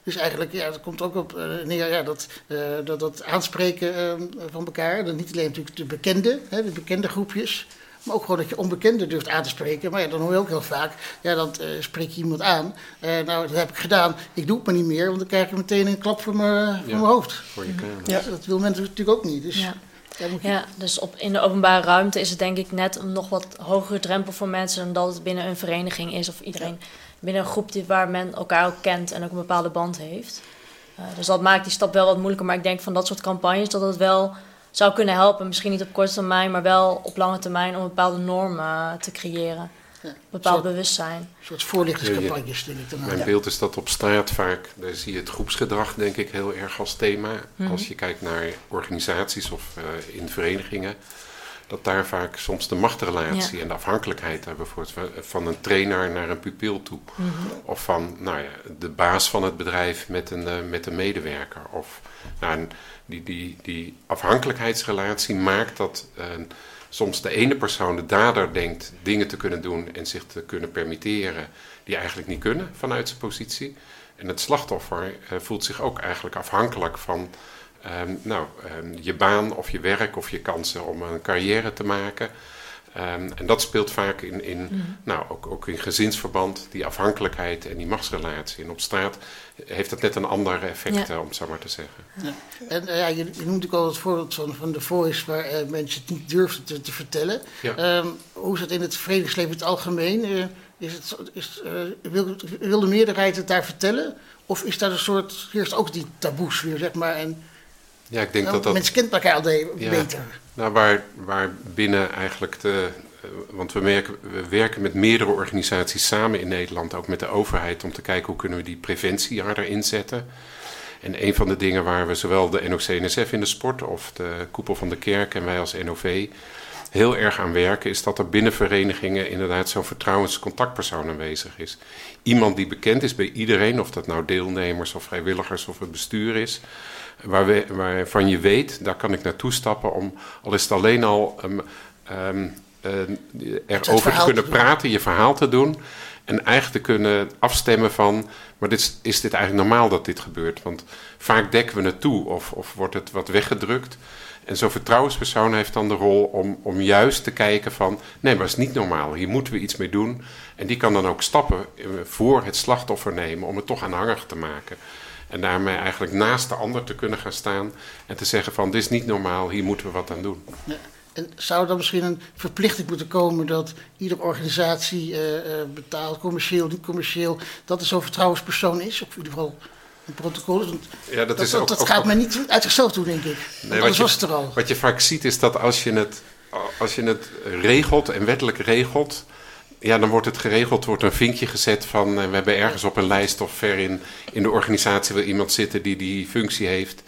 Dus eigenlijk, ja, dat komt ook op eh, neer, ja, dat, eh, dat, dat aanspreken eh, van elkaar. Dat niet alleen natuurlijk de bekende, hè, de bekende groepjes. Maar ook gewoon dat je onbekenden durft aan te spreken. Maar ja, dan hoor je ook heel vaak, ja, dan eh, spreek je iemand aan. Eh, nou, dat heb ik gedaan. Ik doe het maar niet meer, want dan krijg ik meteen een klap voor mijn, voor mijn hoofd. Voor je kamer. Ja. Dus dat wil mensen natuurlijk ook niet. Dus Ja. je- Ja, dus op, in de openbare ruimte is het denk ik net een nog wat hogere drempel voor mensen dan dat het binnen een vereniging is of iedereen binnen een groep die, waar men elkaar ook kent en ook een bepaalde band heeft. Eh, dus dat maakt die stap wel wat moeilijker. Maar ik denk van dat soort campagnes dat het wel zou kunnen helpen. Misschien niet op korte termijn, maar wel op lange termijn om bepaalde norm eh, te creëren. Ja. Bepaald bewustzijn. Een soort voorlichtingscampagnes, denk ik dan. Mijn Ja. beeld is dat op straat vaak, daar zie je het groepsgedrag denk ik heel erg als thema. Als je kijkt naar organisaties of eh, in verenigingen, dat daar vaak soms de machtrelatie Ja. en de afhankelijkheid bijvoorbeeld van- van een trainer naar een pupil toe. Of van nou ja, de baas van het bedrijf met een, eh, met een medewerker. Of nou, die, die, die afhankelijkheidsrelatie maakt dat eh, soms de ene persoon, de dader, denkt dingen te kunnen doen en zich te kunnen permitteren die eigenlijk niet kunnen vanuit zijn positie. En het slachtoffer eh, voelt zich ook eigenlijk afhankelijk van ehm, nou, ehm, je baan of je werk of je kansen om een carrière te maken. Ehm, en dat speelt vaak in, in, nou, ook, ook in gezinsverband, die afhankelijkheid en die machtsrelatie. En op straat heeft dat net een ander effect, Ja. eh, om het zo maar te zeggen. En eh, ja, je, je noemt ook al het voorbeeld van, van de Voice, waar eh, mensen het niet durfden te, te vertellen. Ja. Ehm, hoe is het in het verenigingsleven in het algemeen? Eh, is het, is, wil, wil de meerderheid het daar vertellen? Of is daar een soort, heerst ook die taboes weer, zeg maar? En, Ja, ik denk nou, dat dat... Mensen kennen elkaar al de- Ja. beter. Nou, waar, waar binnen eigenlijk de. eh, Want we, merken, we werken met meerdere organisaties samen in Nederland, ook met de overheid, om te kijken hoe kunnen we die preventie harder inzetten. En een van de dingen waar we zowel de NOC-NSF in de sport of de koepel van de kerk en wij als NOV heel erg aan werken, is dat er binnen verenigingen inderdaad zo'n vertrouwenscontactpersoon aanwezig is. Iemand die bekend is bij iedereen, of dat nou deelnemers of vrijwilligers of het bestuur is, waar we, waarvan je weet, daar kan ik naartoe stappen om, al is het alleen al um, um, uh, erover te kunnen te praten, je verhaal te doen. En eigenlijk te kunnen afstemmen van, maar dit, is dit eigenlijk normaal dat dit gebeurt? Want vaak dekken we het toe of, of wordt het wat weggedrukt. En zo'n vertrouwenspersoon heeft dan de rol om, om juist te kijken van... nee, maar dat is niet normaal, hier moeten we iets mee doen. En die kan dan ook stappen eh, voor het slachtoffer nemen om het toch aanhangig te maken. En daarmee eigenlijk naast de ander te kunnen gaan staan en te zeggen van... dit is niet normaal, hier moeten we wat aan doen. Ja. En zou er misschien een verplichting moeten komen dat iedere organisatie uh, uh, betaalt, commercieel, niet commercieel, dat er zo'n vertrouwenspersoon is? Of in ieder geval een protocol. Want ja, dat, is dat, ook, dat ook, gaat ook, mij niet uit zichzelf doen, denk ik. Nee, anders je, was het er al. Wat je vaak ziet is dat als je het, als je het regelt en wettelijk regelt, ja, dan wordt het geregeld, wordt een vinkje gezet van uh, we hebben ergens op een lijst of ver in, in de organisatie wil iemand zitten die die functie heeft.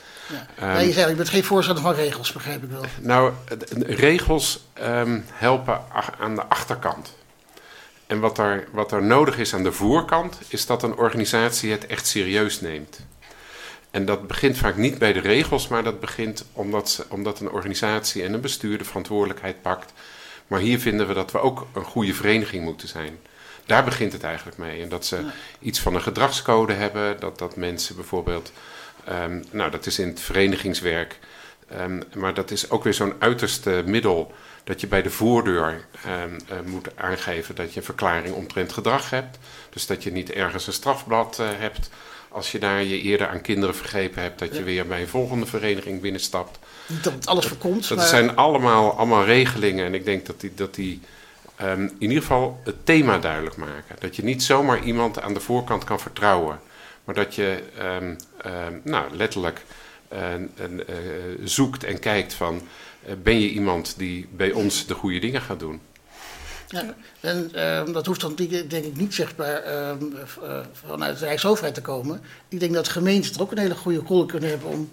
Ja. Um, je zei, je bent geen voorstander van regels, begrijp ik wel. Nou, regels um, helpen aan de achterkant. En wat er, wat er nodig is aan de voorkant, is dat een organisatie het echt serieus neemt. En dat begint vaak niet bij de regels, maar dat begint omdat, ze, omdat een organisatie en een bestuur de verantwoordelijkheid pakt. Maar hier vinden we dat we ook een goede vereniging moeten zijn. Daar begint het eigenlijk mee. En dat ze iets van een gedragscode hebben, dat, dat mensen bijvoorbeeld Um, nou, dat is in het verenigingswerk. Um, maar dat is ook weer zo'n uiterste middel dat je bij de voordeur um, uh, moet aangeven dat je een verklaring omtrent gedrag hebt. Dus dat je niet ergens een strafblad uh, hebt als je daar je eerder aan kinderen vergrepen hebt, dat je weer bij een volgende vereniging binnenstapt. Niet dat alles voorkomt. Dat maar... zijn allemaal, allemaal regelingen en ik denk dat die, dat die in ieder geval het thema duidelijk maken. Dat je niet zomaar iemand aan de voorkant kan vertrouwen. Maar dat je um, um, nou, letterlijk uh, zoekt en kijkt van... Uh, ben je iemand die bij ons de goede dingen gaat doen? Ja, en uh, dat hoeft dan denk ik niet zichtbaar uh, vanuit de Rijksoverheid te komen. Ik denk dat gemeenten er ook een hele goede rol kunnen hebben om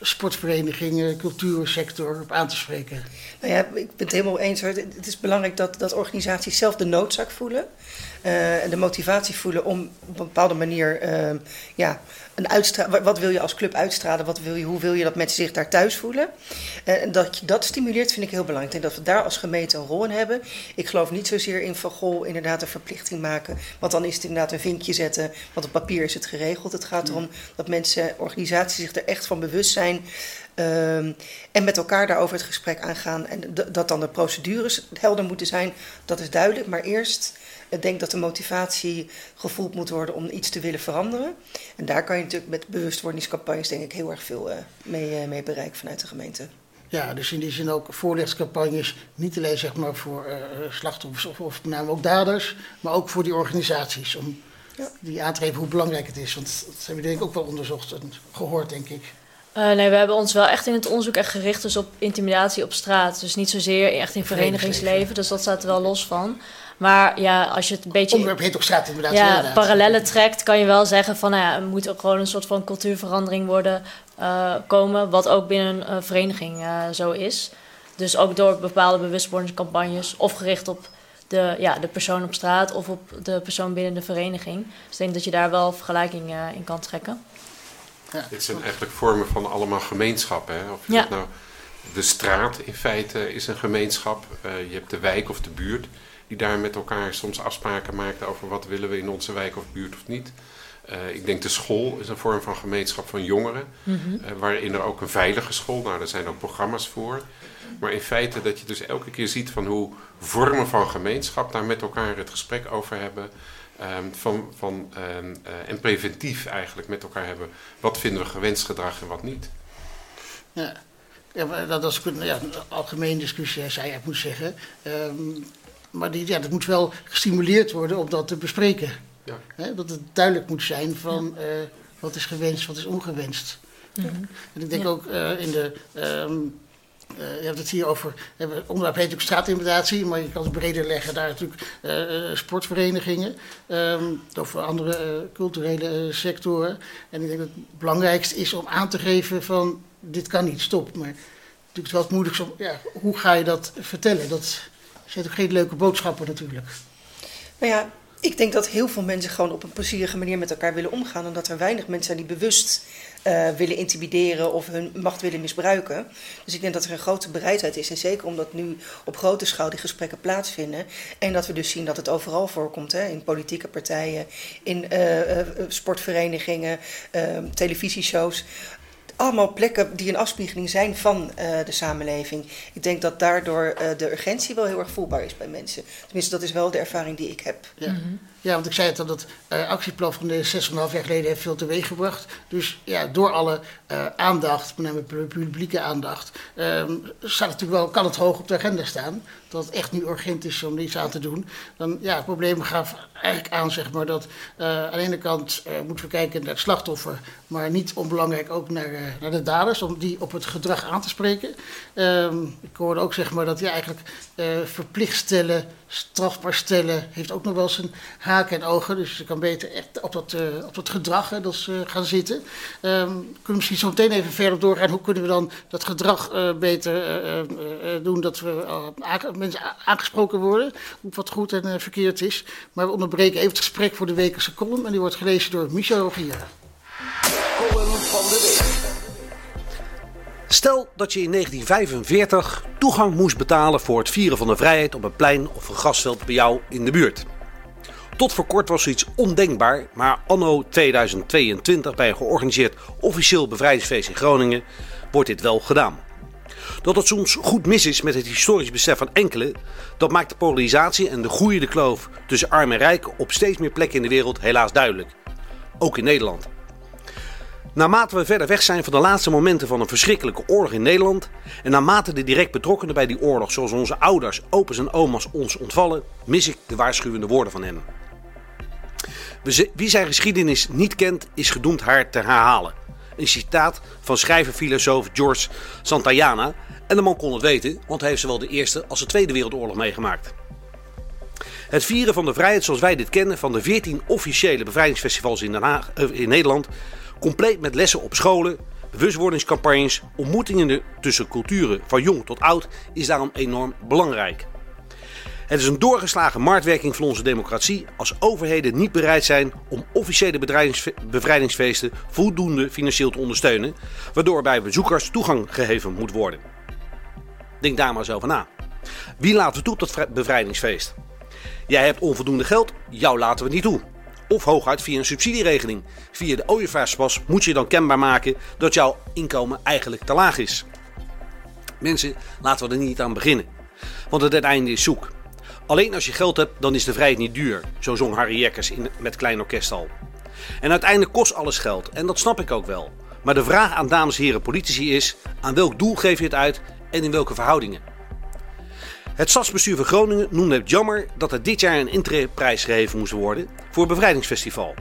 sportverenigingen, cultuursector op aan te spreken. Nou ja, ik ben het helemaal eens. Het is belangrijk dat, dat organisaties zelf de noodzaak voelen. En de motivatie voelen om op een bepaalde manier uh, ja, een uitstra wat wil je als club uitstralen? Wat wil je, hoe wil je dat mensen zich daar thuis voelen? Uh, en dat je dat stimuleert vind ik heel belangrijk. Ik denk dat we daar als gemeente een rol in hebben. Ik geloof niet zozeer in van goh, inderdaad een verplichting maken. Want dan is het inderdaad een vinkje zetten. Want op papier is het geregeld. Het gaat erom dat mensen, organisaties zich er echt van bewust zijn. Um, en met elkaar daarover het gesprek aangaan. En dat dan de procedures helder moeten zijn, dat is duidelijk. Maar eerst, ik denk dat de motivatie gevoeld moet worden om iets te willen veranderen. En daar kan je natuurlijk met bewustwordingscampagnes denk ik heel erg veel uh, mee, uh, mee bereiken vanuit de gemeente. Ja, dus in die zin ook voorlichtingscampagnes, niet alleen zeg maar voor uh, slachtoffers of, of met name ook daders, maar ook voor die organisaties. Om ja. die aan te geven hoe belangrijk het is. Want dat hebben we denk ik ook wel onderzocht en gehoord, denk ik. Uh, nee, we hebben ons wel echt in het onderzoek echt gericht dus op intimidatie op straat. Dus niet zozeer echt in verenigingsleven, dus dat staat er wel los van. Maar ja, als je het een beetje... Onderwerp heet ook straat inderdaad. Ja, inderdaad. parallellen trekt, kan je wel zeggen van... Nou ja, er moet ook gewoon een soort van cultuurverandering worden uh, komen... wat ook binnen een vereniging uh, zo is. Dus ook door bepaalde bewustwordingscampagnes... of gericht op de, ja, de persoon op straat of op de persoon binnen de vereniging. Dus ik denk dat je daar wel vergelijking uh, in kan trekken. Ja. Dit zijn eigenlijk vormen van allemaal gemeenschappen. Hè? Of je ja. nou, de straat in feite is een gemeenschap. Uh, je hebt de wijk of de buurt die daar met elkaar soms afspraken maakt over wat willen we in onze wijk of buurt of niet. Uh, ik denk de school is een vorm van gemeenschap van jongeren, mm -hmm. uh, waarin er ook een veilige school, nou daar zijn ook programma's voor. Maar in feite dat je dus elke keer ziet van hoe vormen van gemeenschap daar met elkaar het gesprek over hebben. Um, van, van, um, uh, en preventief eigenlijk met elkaar hebben. Wat vinden we gewenst gedrag en wat niet? Ja, ja dat is een, ja, een algemene discussie, zou je moet zeggen. Um, maar die, ja, dat moet wel gestimuleerd worden om dat te bespreken. Ja. He, dat het duidelijk moet zijn van uh, wat is gewenst, wat is ongewenst. Mm -hmm. En ik denk ja. ook uh, in de. Um, uh, je hebt het hier over. Het onderwerp heet ook straatintimidatie, maar je kan het breder leggen. Daar natuurlijk uh, sportverenigingen. Um, of andere uh, culturele sectoren. En ik denk dat het belangrijkste is om aan te geven van dit kan niet, stop. Maar natuurlijk wel het moeilijkste om. Ja, hoe ga je dat vertellen? Dat zijn ook geen leuke boodschappen natuurlijk. Nou ja, ik denk dat heel veel mensen gewoon op een plezierige manier met elkaar willen omgaan. En dat er weinig mensen zijn die bewust uh, willen intimideren of hun macht willen misbruiken. Dus ik denk dat er een grote bereidheid is. En zeker omdat nu op grote schaal die gesprekken plaatsvinden. En dat we dus zien dat het overal voorkomt. Hè, in politieke partijen, in uh, uh, sportverenigingen, televisieshows allemaal plekken die een afspiegeling zijn van uh, de samenleving. Ik denk dat daardoor uh, de urgentie wel heel erg voelbaar is bij mensen. Tenminste, dat is wel de ervaring die ik heb. Ja. Mm -hmm. Ja, want ik zei het al, dat uh, actieplan van de 6,5 jaar geleden heeft veel teweeg gebracht. Dus ja, door alle uh, aandacht, met name publieke aandacht, uh, staat natuurlijk wel, kan het hoog op de agenda staan. Dat het echt nu urgent is om iets aan te doen. Dan ja, het probleem gaat eigenlijk aan, zeg maar, dat uh, aan de ene kant moeten we kijken naar het slachtoffer, maar niet onbelangrijk ook naar, naar de daders, om die op het gedrag aan te spreken. Ehm, ik hoorde ook, zeg maar, dat je eigenlijk verplicht stellen, strafbaar stellen, heeft ook nog wel zijn haken en ogen. Dus je kan beter echt op dat, uh, op dat gedrag hè, dat ze gaan zitten. Um, kunnen we misschien zo meteen even verder doorgaan. Hoe kunnen we dan dat gedrag uh, beter doen dat we mensen aangesproken worden op wat goed en verkeerd is. Maar we onderbreken even het gesprek voor de wekelijkse column. En die wordt gelezen door Michel Rogier. Van de week. Stel dat je in 1945 toegang moest betalen voor het vieren van de vrijheid op een plein of een grasveld bij jou in de buurt. Tot voor kort was zoiets ondenkbaar, maar anno 2022 bij een georganiseerd officieel bevrijdingsfeest in Groningen wordt dit wel gedaan. Dat het soms goed mis is met het historisch besef van enkelen, dat maakt de polarisatie en de groeiende kloof tussen arm en rijk op steeds meer plekken in de wereld helaas duidelijk. Ook in Nederland. Naarmate we verder weg zijn van de laatste momenten van een verschrikkelijke oorlog in Nederland en naarmate de direct betrokkenen bij die oorlog, zoals onze ouders, opa's en oma's, ons ontvallen, mis ik de waarschuwende woorden van hem. Wie zijn geschiedenis niet kent, is gedoemd haar te herhalen. Een citaat van schrijver-filosoof George Santayana. En de man kon het weten, want hij heeft zowel de Eerste als de Tweede Wereldoorlog meegemaakt. Het vieren van de vrijheid zoals wij dit kennen van de 14 officiële bevrijdingsfestivals in, Den Haag, in Nederland, compleet met lessen op scholen, bewustwordingscampagnes, ontmoetingen tussen culturen van jong tot oud, is daarom enorm belangrijk. Het is een doorgeslagen marktwerking van onze democratie als overheden niet bereid zijn om officiële bevrijdingsfeesten voldoende financieel te ondersteunen, waardoor bij bezoekers toegang gegeven moet worden. Denk daar maar eens over na. Wie laten we toe tot bevrijdingsfeest? Jij hebt onvoldoende geld, jou laten we niet toe. Of hooguit via een subsidieregeling. Via de ooievaarspas moet je dan kenbaar maken dat jouw inkomen eigenlijk te laag is. Mensen, laten we er niet aan beginnen. Want het uiteinde is zoek. Alleen als je geld hebt, dan is de vrijheid niet duur. Zo zong Harry Jekkers in, met Klein Orkest al. En uiteindelijk kost alles geld. En dat snap ik ook wel. Maar de vraag aan dames en heren politici is: aan welk doel geef je het uit en in welke verhoudingen? Het stadsbestuur van Groningen noemde het jammer dat er dit jaar een intreprijs gegeven moest worden voor het bevrijdingsfestival.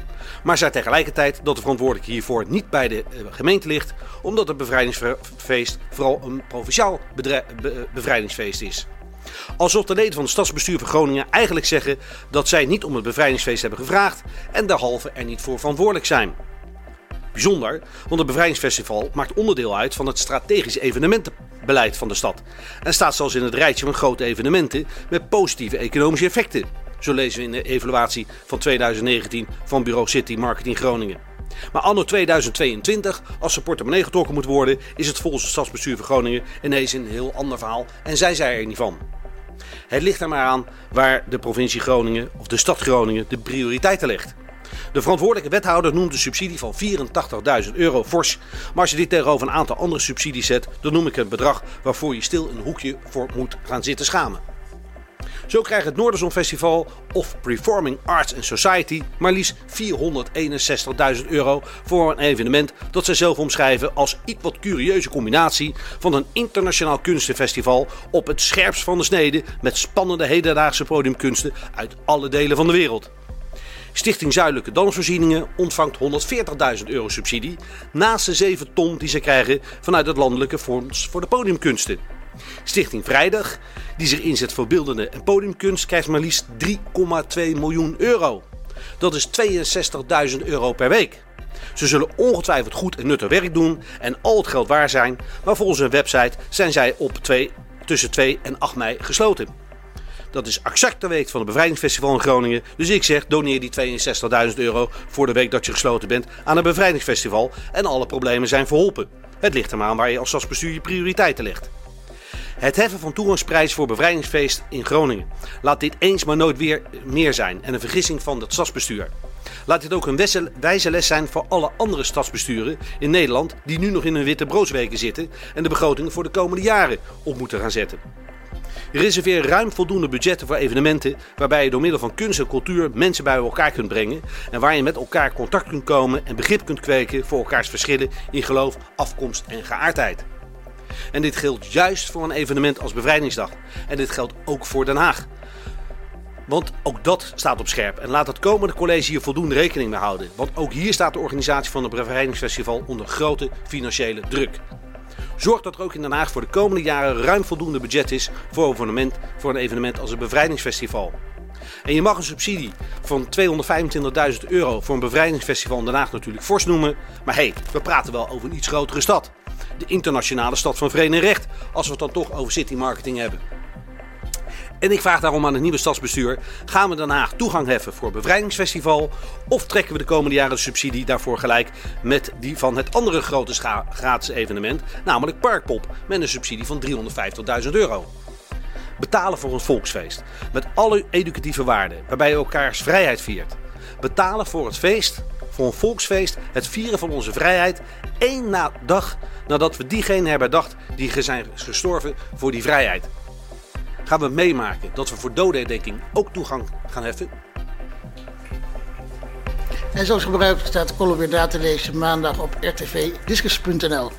Maar zei tegelijkertijd dat de verantwoordelijke hiervoor niet bij de eh, gemeente ligt, omdat het bevrijdingsfeest vooral een provinciaal bevrijdingsfeest is. Alsof de leden van het stadsbestuur van Groningen eigenlijk zeggen dat zij niet om het bevrijdingsfeest hebben gevraagd en derhalve er niet voor verantwoordelijk zijn. Bijzonder, want het bevrijdingsfestival maakt onderdeel uit van het strategisch evenementenbeleid van de stad. En staat zelfs in het rijtje van grote evenementen met positieve economische effecten. Zo lezen we in de evaluatie van 2019 van Bureau City Marketing Groningen. Maar anno 2022, als de portemonnee getrokken moet worden, is het volgens het stadsbestuur van Groningen ineens een heel ander verhaal en zijn zij er niet van. Het ligt er maar aan waar de provincie Groningen of de stad Groningen de prioriteiten legt. De verantwoordelijke wethouder noemt een subsidie van 84.000 euro fors. Maar als je dit tegenover een aantal andere subsidies zet, dan noem ik het bedrag waarvoor je stil een hoekje voor moet gaan zitten schamen. Zo krijgt het Noorderzon Festival of Performing Arts and Society maar liefst 461.000 euro voor een evenement dat ze zelf omschrijven als iets wat curieuze combinatie van een internationaal kunstenfestival op het scherpst van de snede met spannende hedendaagse podiumkunsten uit alle delen van de wereld. Stichting Zuidelijke Dansvoorzieningen ontvangt 140.000 euro subsidie naast de 7 ton die ze krijgen vanuit het Landelijke Fonds voor de Podiumkunsten. Stichting Vrijdag, die zich inzet voor beeldende en podiumkunst, krijgt maar liefst 3,2 miljoen euro. Dat is 62.000 euro per week. Ze zullen ongetwijfeld goed en nuttig werk doen en al het geld waar zijn, maar volgens hun website zijn zij op 2, tussen 2 en 8 mei gesloten. Dat is exact de week van het Bevrijdingsfestival in Groningen. Dus ik zeg, doneer die 62.000 euro voor de week dat je gesloten bent aan het Bevrijdingsfestival. En alle problemen zijn verholpen. Het ligt er maar aan waar je als stadsbestuur je prioriteiten legt. Het heffen van toegangsprijs voor bevrijdingsfeest in Groningen. Laat dit eens maar nooit weer meer zijn en een vergissing van het stadsbestuur. Laat dit ook een wijze les zijn voor alle andere stadsbesturen in Nederland die nu nog in hun witte broodsweken zitten en de begrotingen voor de komende jaren op moeten gaan zetten. Reserveer ruim voldoende budgetten voor evenementen waarbij je door middel van kunst en cultuur mensen bij elkaar kunt brengen en waar je met elkaar contact kunt komen en begrip kunt kweken voor elkaars verschillen in geloof, afkomst en geaardheid. En dit geldt juist voor een evenement als Bevrijdingsdag. En dit geldt ook voor Den Haag. Want ook dat staat op scherp. En laat het komende college hier voldoende rekening mee houden. Want ook hier staat de organisatie van het Bevrijdingsfestival onder grote financiële druk. Zorg dat er ook in Den Haag voor de komende jaren ruim voldoende budget is voor een evenement, voor een evenement als het Bevrijdingsfestival. En je mag een subsidie van 225.000 euro voor een bevrijdingsfestival in Den Haag natuurlijk fors noemen. Maar hé, hey, we praten wel over een iets grotere stad. De internationale stad van vrede en recht, als we het dan toch over city marketing hebben. En ik vraag daarom aan het nieuwe stadsbestuur: gaan we Den Haag toegang heffen voor bevrijdingsfestival? Of trekken we de komende jaren de subsidie daarvoor gelijk met die van het andere grote gratis evenement, namelijk Parkpop, met een subsidie van 350.000 euro? Betalen voor een volksfeest met alle educatieve waarden, waarbij je elkaars vrijheid viert. Betalen voor het feest, voor een volksfeest, het vieren van onze vrijheid, één na dag nadat we diegene hebben herdacht die zijn gestorven voor die vrijheid. Gaan we meemaken dat we voor dodenherdenking ook toegang gaan heffen? En zoals gebruikelijk staat de column weer lezen maandag op rtvdiscus.nl.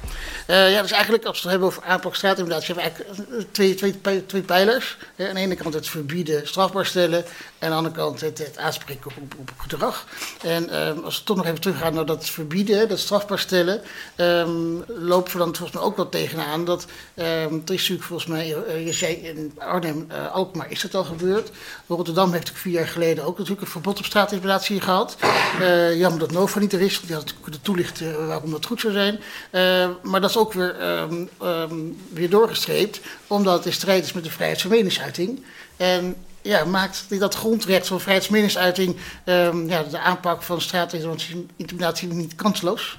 Uh, ja, dus eigenlijk als we het hebben over aanpak straatinterdatie, hebben we eigenlijk eh, twee, twee, twee, pijlers. Uh, aan de ene kant het verbieden, strafbaar stellen. En aan de andere kant het, aanspreken op, op, gedrag. En uh, als we toch nog even teruggaan naar dat verbieden, dat strafbaar stellen, um, lopen we dan volgens mij ook wel tegenaan. Dat um, er is natuurlijk volgens mij, je zei in Arnhem, Alkmaar is het al gebeurd. Rotterdam heeft vier jaar geleden ook natuurlijk een verbod op straatintimidatie gehad. jammer dat Nova niet er is, want die had kunnen toelichten waarom dat goed zou zijn. maar dat is ook weer, um, um, weer doorgestreept, omdat het strijd is met de vrijheid van meningsuiting. En ja, maakt dat grondrecht van vrijheid van meningsuiting um, ja, de aanpak van straatintimidatie niet kansloos?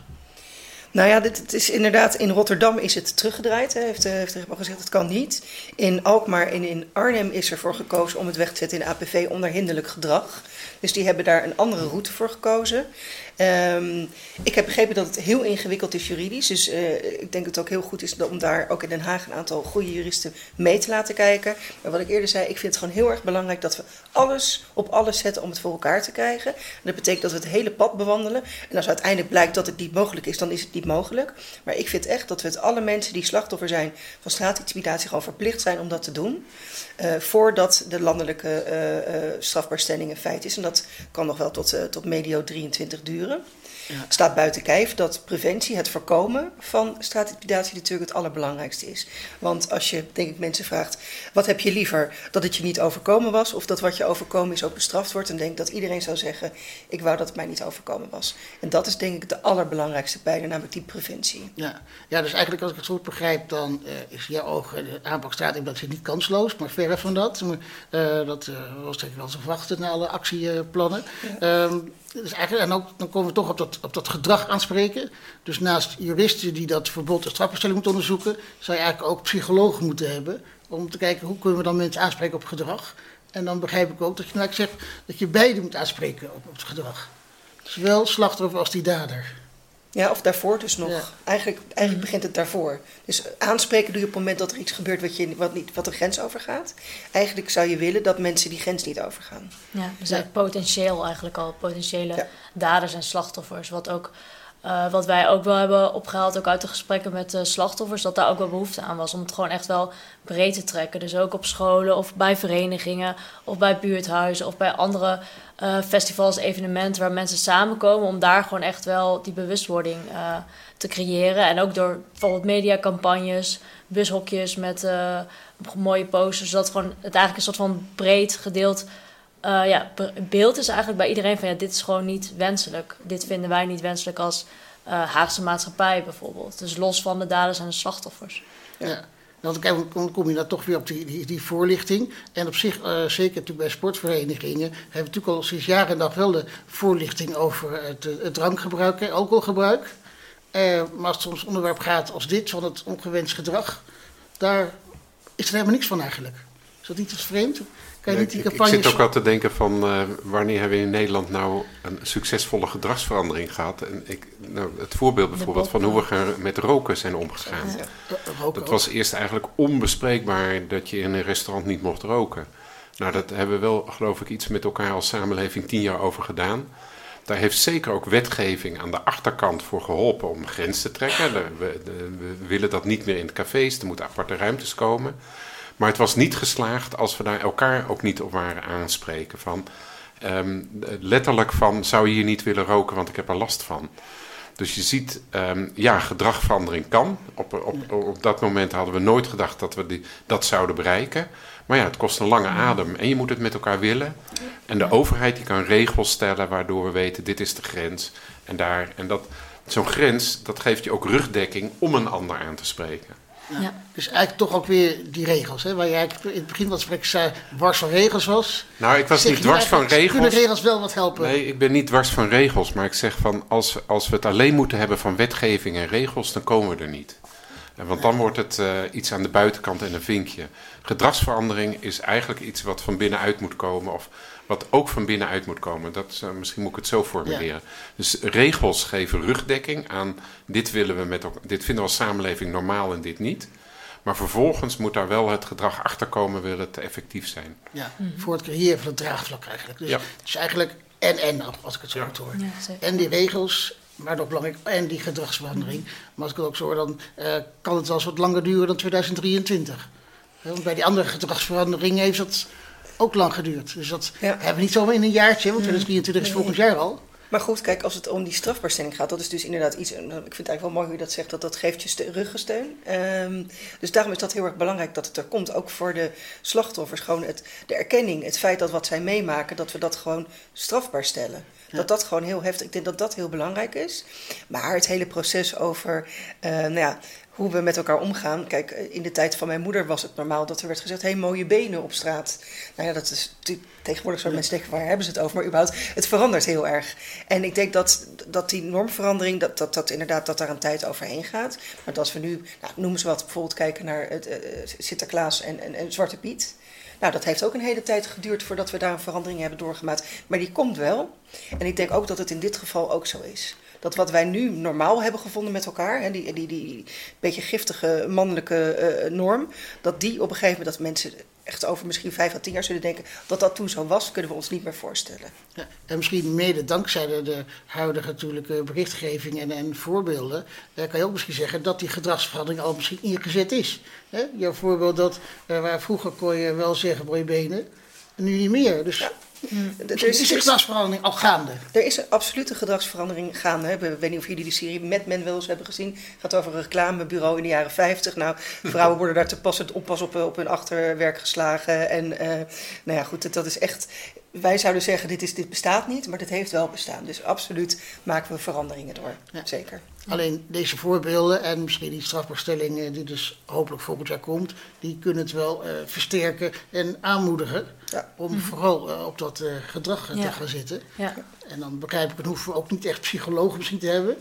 Nou ja, dit, het is inderdaad, in Rotterdam is het teruggedraaid. Hè. Heeft, heeft de rechtbank gezegd, het kan niet. In Alkmaar en in Arnhem is ervoor gekozen om het weg te zetten in APV onder hinderlijk gedrag. Dus die hebben daar een andere route voor gekozen. Um, ik heb begrepen dat het heel ingewikkeld is juridisch. Dus uh, ik denk dat het ook heel goed is om daar ook in Den Haag een aantal goede juristen mee te laten kijken. Maar wat ik eerder zei, ik vind het gewoon heel erg belangrijk dat we alles op alles zetten om het voor elkaar te krijgen. En dat betekent dat we het hele pad bewandelen. En als uiteindelijk blijkt dat het niet mogelijk is, dan is het niet mogelijk. Maar ik vind echt dat we het alle mensen die slachtoffer zijn van straatintimidatie gewoon verplicht zijn om dat te doen. Uh, voordat de landelijke uh, uh, strafbaarstelling een feit is. En dat kan nog wel tot, tot medio 23 duren. Ja. Het staat buiten kijf dat preventie, het voorkomen van straatintimidatie natuurlijk het allerbelangrijkste is. Want als je, denk ik, mensen vraagt, wat heb je liever? Dat het je niet overkomen was of dat wat je overkomen is ook bestraft wordt? Dan denk ik dat iedereen zou zeggen, ik wou dat het mij niet overkomen was. En dat is denk ik de allerbelangrijkste pijler, namelijk die preventie. Ja, ja dus eigenlijk als ik het goed begrijp, dan uh, is jouw oog de aanpak straatintimidatie niet kansloos, maar verre van dat. Uh, dat uh, was denk ik wel te verwachten na alle actieplannen. Ja. Um, dus eigenlijk, en ook, dan komen we toch op dat, op dat gedrag aanspreken. Dus naast juristen die dat verbod en strafbestelling moeten onderzoeken, zou je eigenlijk ook psychologen moeten hebben. Om te kijken hoe kunnen we dan mensen aanspreken op gedrag. En dan begrijp ik ook dat je nou zegt dat je beide moet aanspreken op, op het gedrag. Zowel slachtoffer als die dader. Ja, of daarvoor dus nog. Ja. Eigenlijk, eigenlijk begint het daarvoor. Dus aanspreken doe je op het moment dat er iets gebeurt wat, je, wat, niet, wat de grens overgaat. Eigenlijk zou je willen dat mensen die grens niet overgaan. Ja, dus ja. potentieel eigenlijk al. Potentiële ja. daders en slachtoffers. Wat, ook, uh, wat wij ook wel hebben opgehaald, ook uit de gesprekken met de slachtoffers, dat daar ook wel behoefte aan was. Om het gewoon echt wel breed te trekken. Dus ook op scholen of bij verenigingen of bij buurthuizen of bij andere uh, festivals, evenementen waar mensen samenkomen om daar gewoon echt wel die bewustwording uh, te creëren. En ook door bijvoorbeeld mediacampagnes, bushokjes met uh, mooie posters, zodat gewoon het eigenlijk een soort van breed gedeeld ja, beeld is eigenlijk bij iedereen van ja, dit is gewoon niet wenselijk. Dit vinden wij niet wenselijk als Haagse maatschappij bijvoorbeeld. Dus los van de daders en de slachtoffers. Ja. Dan kom- kom je dan toch weer op die, die, die voorlichting. En op zich, eh, zeker bij sportverenigingen, hebben we natuurlijk al sinds jaren en dag wel de voorlichting over het, eh, het drankgebruik en alcoholgebruik. Eh, maar als het soms onderwerp gaat als dit, van het ongewenst gedrag, daar is er helemaal niks van eigenlijk. Is dat niet te vreemd? Kan je niet die ik, zit ook al te denken van eh, wanneer hebben we in Nederland nou een succesvolle gedragsverandering gehad. En ik, nou, het voorbeeld bijvoorbeeld van hoe we met roken zijn omgegaan. Roken Dat ook. was eerst eigenlijk onbespreekbaar dat je in een restaurant niet mocht roken. Nou, dat hebben we wel, geloof ik, iets met elkaar als samenleving tien jaar over gedaan. Daar heeft zeker ook wetgeving aan de achterkant voor geholpen om grens te trekken. We willen dat niet meer in de cafés, er moeten aparte ruimtes komen. Maar het was niet geslaagd als we daar elkaar ook niet op waren aanspreken. Van, ehm, letterlijk van, zou je hier niet willen roken, want ik heb er last van. Dus je ziet, ehm, ja, gedragverandering kan. Op, op, op dat moment hadden we nooit gedacht dat we die, dat zouden bereiken. Maar ja, het kost een lange adem en je moet het met elkaar willen. En de overheid die kan regels stellen waardoor we weten, dit is de grens. En, daar, en dat, zo'n grens, dat geeft je ook rugdekking om een ander aan te spreken. Ja. Dus eigenlijk toch ook weer die regels, hè, waar jij eigenlijk in het begin van het gesprek zei, dwars van regels was. Nou, ik was Zeg niet dwars van eigenlijk, Kunnen regels. regels wel wat helpen? Nee, ik ben niet dwars van regels, maar ik zeg van als, als we het alleen moeten hebben van wetgeving en regels, dan komen we er niet. En want dan wordt het eh, iets aan de buitenkant en een vinkje. Gedragsverandering is eigenlijk iets wat van binnenuit moet komen, of wat ook van binnenuit moet komen. Dat, eh, misschien moet ik het zo formuleren. Dus regels geven rugdekking aan dit, willen we met elkaar, dit vinden we als samenleving normaal en dit niet. Maar vervolgens moet daar wel het gedrag achter komen, wil het effectief zijn. Ja, voor het creëren van het draagvlak eigenlijk. Dus Ja. het is eigenlijk en en, als ik het zo goed hoor. En die regels, maar nog belangrijk, en die gedragsverandering. Maar als ik het ook zo hoor, dan eh, kan het wel eens wat langer duren dan 2023. Hè, Want bij die andere gedragsveranderingen heeft dat ook lang geduurd. Dus dat Ja. hebben we niet zomaar in een jaartje, want 2023 is volgend jaar al. Maar goed, kijk, als het om die strafbaarstelling gaat, dat is dus inderdaad iets. en Ik vind het eigenlijk wel mooi hoe je dat zegt, dat dat geeft je ste- ruggensteun. Ehm, dus daarom is dat heel erg belangrijk dat het er komt. Ook voor de slachtoffers. Gewoon het, de erkenning, het feit dat wat zij meemaken, dat we dat gewoon strafbaar stellen. Dat dat gewoon heel heftig. Ik denk dat dat heel belangrijk is. Maar het hele proces over, eh, nou ja. Hoe we met elkaar omgaan. Kijk, eh, in de tijd van mijn moeder was het normaal dat er werd gezegd: hé, hey, mooie benen op straat. Nou ja, dat is tegenwoordig zouden mensen denken: waar hebben ze het over? Maar überhaupt, het verandert heel erg. En ik denk dat, dat die normverandering, dat, dat, dat inderdaad dat daar een tijd overheen gaat. Maar dat we nu, nou, noemen ze wat, bijvoorbeeld kijken naar het, eh, Sinterklaas en, en, en Zwarte Piet. Nou, dat heeft ook een hele tijd geduurd voordat we daar een verandering hebben doorgemaakt. Maar die komt wel. En ik denk ook dat het in dit geval ook zo is. Dat wat wij nu normaal hebben gevonden met elkaar, hè, die, die, die beetje giftige mannelijke eh, norm, dat die op een gegeven moment, dat mensen echt over misschien vijf à tien jaar zullen denken, dat dat toen zo was, kunnen we ons niet meer voorstellen. Ja, en misschien mede dankzij de, de huidige natuurlijke berichtgeving en, en voorbeelden, eh, kan je ook misschien zeggen dat die gedragsverandering al misschien ingezet is. Hè? Jouw voorbeeld dat eh, waar vroeger kon je wel zeggen mooie benen, en nu niet meer. Dus Er misschien is- is de gedragsverandering al gaande. Er is een absolute gedragsverandering gaande. hè. Ik weet niet of jullie die serie Mad Men wel eens hebben gezien. Het gaat over een reclamebureau in de jaren 50. Nou, [laughs] vrouwen worden daar te pas en onpas op, op hun achterwerk geslagen. En eh, nou ja, goed, dat, dat is echt... Wij zouden zeggen, dit, is, dit bestaat niet, maar dit heeft wel bestaan. Dus absoluut maken we veranderingen door. Ja. Zeker. Alleen deze voorbeelden en misschien die strafbaarstelling die dus hopelijk volgend jaar komt, die kunnen het wel eh, versterken en aanmoedigen Ja. om vooral eh, op dat eh, gedrag Ja. te gaan zitten. Ja. En dan begrijp ik, het hoeven we ook niet echt psychologen misschien te hebben.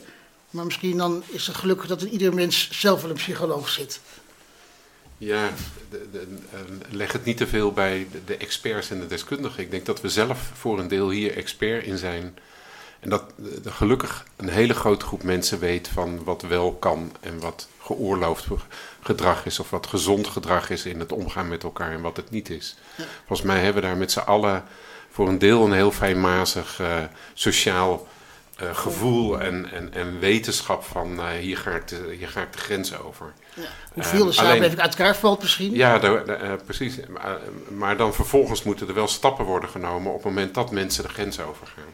Maar misschien dan is het gelukkig dat in ieder mens zelf wel een psycholoog zit. Ja, de, de, leg het niet te veel bij de, de experts en de deskundigen. Ik denk dat we zelf voor een deel hier expert in zijn. En dat de, gelukkig een hele grote groep mensen weet van wat wel kan en wat geoorloofd gedrag is of wat gezond gedrag is in het omgaan met elkaar en wat het niet is. Volgens mij hebben we daar met z'n allen voor een deel een heel fijnmazig eh, sociaal eh, gevoel en, en, en wetenschap van eh, hier, ga ik de, hier ga ik de grens over. Hoeveel Eh, de samenleving alleen- uit elkaar valt misschien. Ja, de- de- eh, precies. Maar, maar dan vervolgens moeten er wel stappen worden genomen op het moment dat mensen de grens overgaan.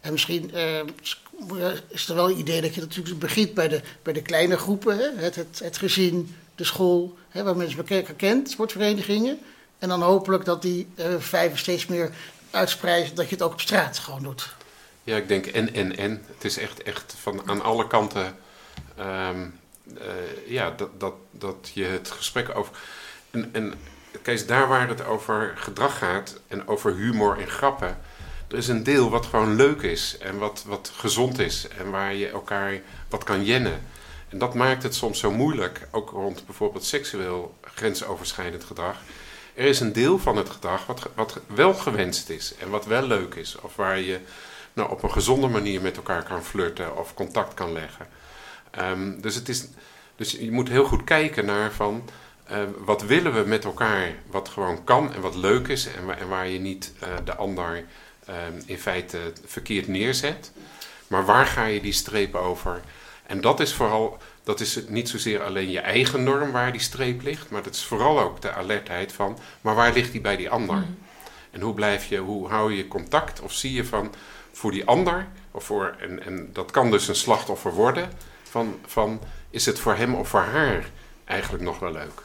En misschien eh, is er wel een idee dat je natuurlijk begint bij de, bij de kleine groepen. Hè? Het, het, het gezin, de school, hè, waar mensen elkaar kent, sportverenigingen. En dan hopelijk dat die eh vijven steeds meer uitspreiden dat je het ook op straat gewoon doet. Ja, ik denk en, en, en. Het is echt, echt van aan alle kanten ehm, eh, ja, dat, dat, dat je het gesprek over. En, en Kees, daar waar het over gedrag gaat en over humor en grappen. Er is een deel wat gewoon leuk is en wat, wat gezond is en waar je elkaar wat kan jennen. En dat maakt het soms zo moeilijk, ook rond bijvoorbeeld seksueel grensoverschrijdend gedrag. Er is een deel van het gedrag wat, wat wel gewenst is en wat wel leuk is. Of waar je nou, op een gezonde manier met elkaar kan flirten of contact kan leggen. Ehm, dus, het is, dus je moet heel goed kijken naar van uh, wat willen we met elkaar wat gewoon kan en wat leuk is en, waar, en waar je niet uh, de ander uh, in feite verkeerd neerzet. Maar waar ga je die streep over? En dat is vooral, dat is niet zozeer alleen je eigen norm waar die streep ligt, maar dat is vooral ook de alertheid van, maar waar ligt die bij die ander? Mm. En hoe blijf je, hoe hou je contact of zie je van voor die ander, of voor, en, en dat kan dus een slachtoffer worden, van, van is het voor hem of voor haar eigenlijk nog wel leuk?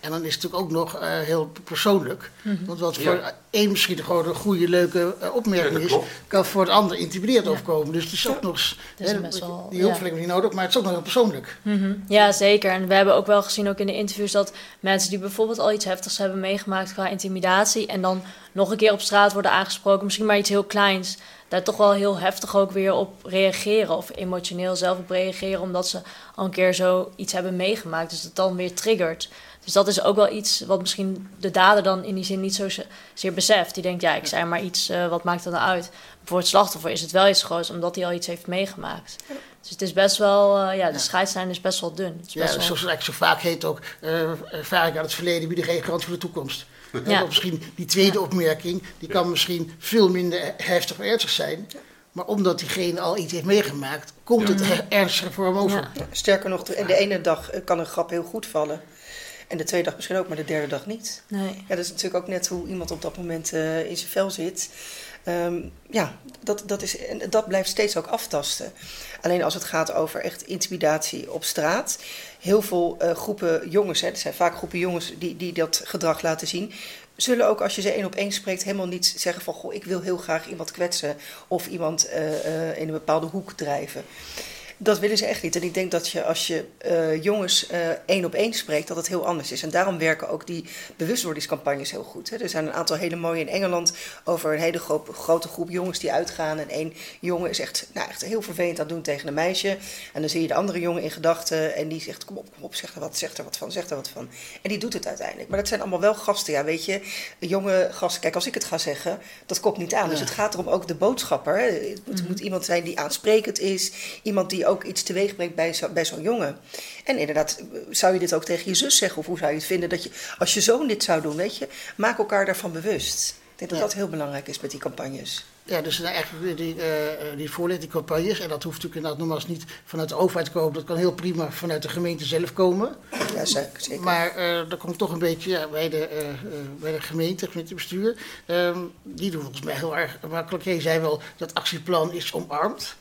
En dan is het natuurlijk ook nog uh, heel persoonlijk. Mm -hmm. Want wat voor ja. één misschien gewoon een goede, leuke uh, opmerking ja, is, kan voor het ander intimiderend ja. overkomen. Dus het is ook nog hè, wel, die hulpverlening niet nodig, maar het is ook nog heel persoonlijk. Mm -hmm. Ja, zeker. En we hebben ook wel gezien, ook in de interviews, dat mensen die bijvoorbeeld al iets heftigs hebben meegemaakt qua intimidatie en dan nog een keer op straat worden aangesproken, misschien maar iets heel kleins, daar toch wel heel heftig ook weer op reageren. Of emotioneel zelf op reageren, omdat ze al een keer zo iets hebben meegemaakt. Dus dat dan weer triggert. Dus dat is ook wel iets wat misschien de dader dan in die zin niet zozeer beseft. Die denkt, ja, ik zei maar iets, uh, wat maakt dat nou uit? Voor het slachtoffer is het wel iets groots, omdat hij al iets heeft meegemaakt. Dus het is best wel, uh, ja, de scheidslijn is best wel dun. Het is ja, best wel... zoals het zo vaak heet ook, uh, ervaring uit het verleden bieden geen garantie voor de toekomst. Ja. Misschien die tweede ja. opmerking, die kan misschien veel minder heftig of ernstig zijn. Maar omdat diegene al iets heeft meegemaakt, komt ja. het ernstiger voor hem over. Sterker nog, de, de ene dag kan een grap heel goed vallen. En de tweede dag misschien ook, maar de derde dag niet. Nee. Ja, dat is natuurlijk ook net hoe iemand op dat moment uh, in zijn vel zit. Um, ja, dat, dat, is, en dat blijft steeds ook aftasten. Alleen als het gaat over echt intimidatie op straat. Heel veel uh, groepen jongens, hè, er zijn vaak groepen jongens die, die dat gedrag laten zien. Zullen ook als je ze één op één spreekt helemaal niet zeggen van... Goh, ik wil heel graag iemand kwetsen of iemand uh, in een bepaalde hoek drijven. Dat willen ze echt niet. En ik denk dat je als je uh, jongens uh, één op één spreekt, dat het heel anders is. En daarom werken ook die bewustwordingscampagnes heel goed. Hè. Er zijn een aantal hele mooie in Engeland over een hele gro grote groep jongens die uitgaan. En één jongen is echt, nou, echt heel vervelend aan het doen tegen een meisje. En dan zie je de andere jongen in gedachten en die zegt: Kom op, kom op, zeg er wat, zeg er wat van, zeg er wat van. En die doet het uiteindelijk. Maar dat zijn allemaal wel gasten, ja, weet je. Jonge gasten, kijk, als ik het ga zeggen, dat komt niet aan. Ja. Dus het gaat erom ook de boodschapper. Hè. Het moet, mm -hmm. moet iemand zijn die aansprekend is, iemand die ook iets teweeg brengt bij, zo, bij zo'n jongen. En inderdaad, zou je dit ook tegen je zus zeggen? Of hoe zou je het vinden dat je, als je zoon dit zou doen, weet je, maak elkaar daarvan bewust. Ik denk dat dat heel belangrijk is met die campagnes. Ja, dus eigenlijk die, uh, die voorlichtingcampagnes, en dat hoeft natuurlijk inderdaad nogmaals niet vanuit de overheid te komen, dat kan heel prima vanuit de gemeente zelf komen. Ja, zeker. zeker. Maar uh, dat komt toch een beetje ja, bij, de, uh, bij de gemeente, het gemeentebestuur. Um, die doen volgens mij heel erg makkelijk. Je zei wel, dat actieplan is omarmd.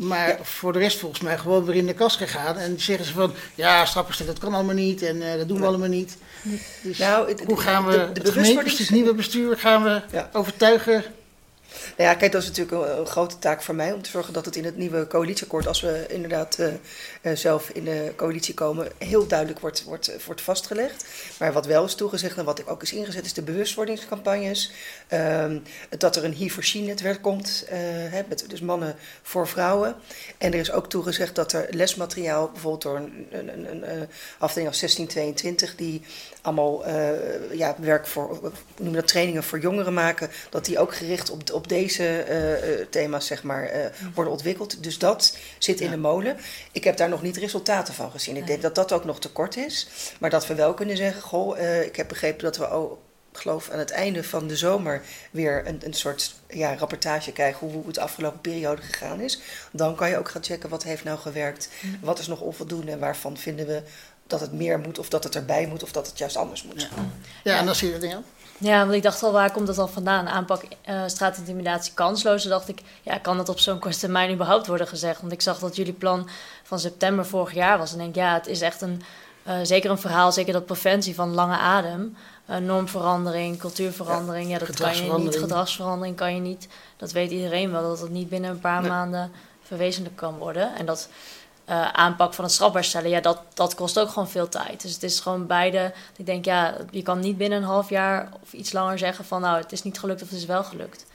Maar ja. voor de rest volgens mij gewoon weer in de kast gegaan. En zeggen ze van, ja, stappenstellen, dat kan allemaal niet. En uh, dat doen we allemaal niet. Dus nou, het, hoe gaan we de, de, het gemeente, het nieuwe bestuur, gaan we ja. overtuigen nou ja, kijk, dat is natuurlijk een, grote taak voor mij om te zorgen dat het in het nieuwe coalitieakkoord, als we inderdaad uh, uh, zelf in de coalitie komen, heel duidelijk wordt, wordt, wordt vastgelegd. Maar wat wel is toegezegd en wat ik ook is ingezet, is de bewustwordingscampagnes. Um, dat er een he for she netwerk komt, hè, met dus mannen voor vrouwen. En er is ook toegezegd dat er lesmateriaal, bijvoorbeeld door een, een, een, een afdeling als 1622, die allemaal ja, werk voor, noem dat, trainingen voor jongeren maken, dat die ook gericht op, op deze uh, thema's zeg maar, uh, worden ontwikkeld. Dus dat zit ja. in de molen. Ik heb daar nog niet resultaten van gezien. Ik denk dat dat ook nog te kort is. Maar dat we wel kunnen zeggen, goh, ik heb begrepen dat we ook geloof aan het einde van de zomer weer een, een soort ja, rapportage krijgen hoe het de afgelopen periode gegaan is. Dan kan je ook gaan checken wat heeft nou gewerkt, wat is nog onvoldoende en waarvan vinden we dat het meer moet of dat het erbij moet of dat het juist anders moet. Ja, ja en dan zie je het dingen. Ja, want ik dacht al, waar komt dat al vandaan? Aanpak uh, straatintimidatie kansloos. Toen dacht ik, ja, kan dat op zo'n korte termijn überhaupt worden gezegd? Want ik zag dat jullie plan van september vorig jaar was. En denk, ja, het is echt een, uh, zeker een verhaal, zeker dat preventie van lange adem. Uh, normverandering, cultuurverandering, ja, ja dat kan je niet. Gedragsverandering kan je niet. Dat weet iedereen wel, dat het niet binnen een paar nee. maanden verwezenlijk kan worden. En dat uh, aanpak van het strafbaar stellen, ja, dat, dat kost ook gewoon veel tijd. Dus het is gewoon beide. Ik denk, ja, je kan niet binnen een half jaar of iets langer zeggen van nou, het is niet gelukt of het is wel gelukt.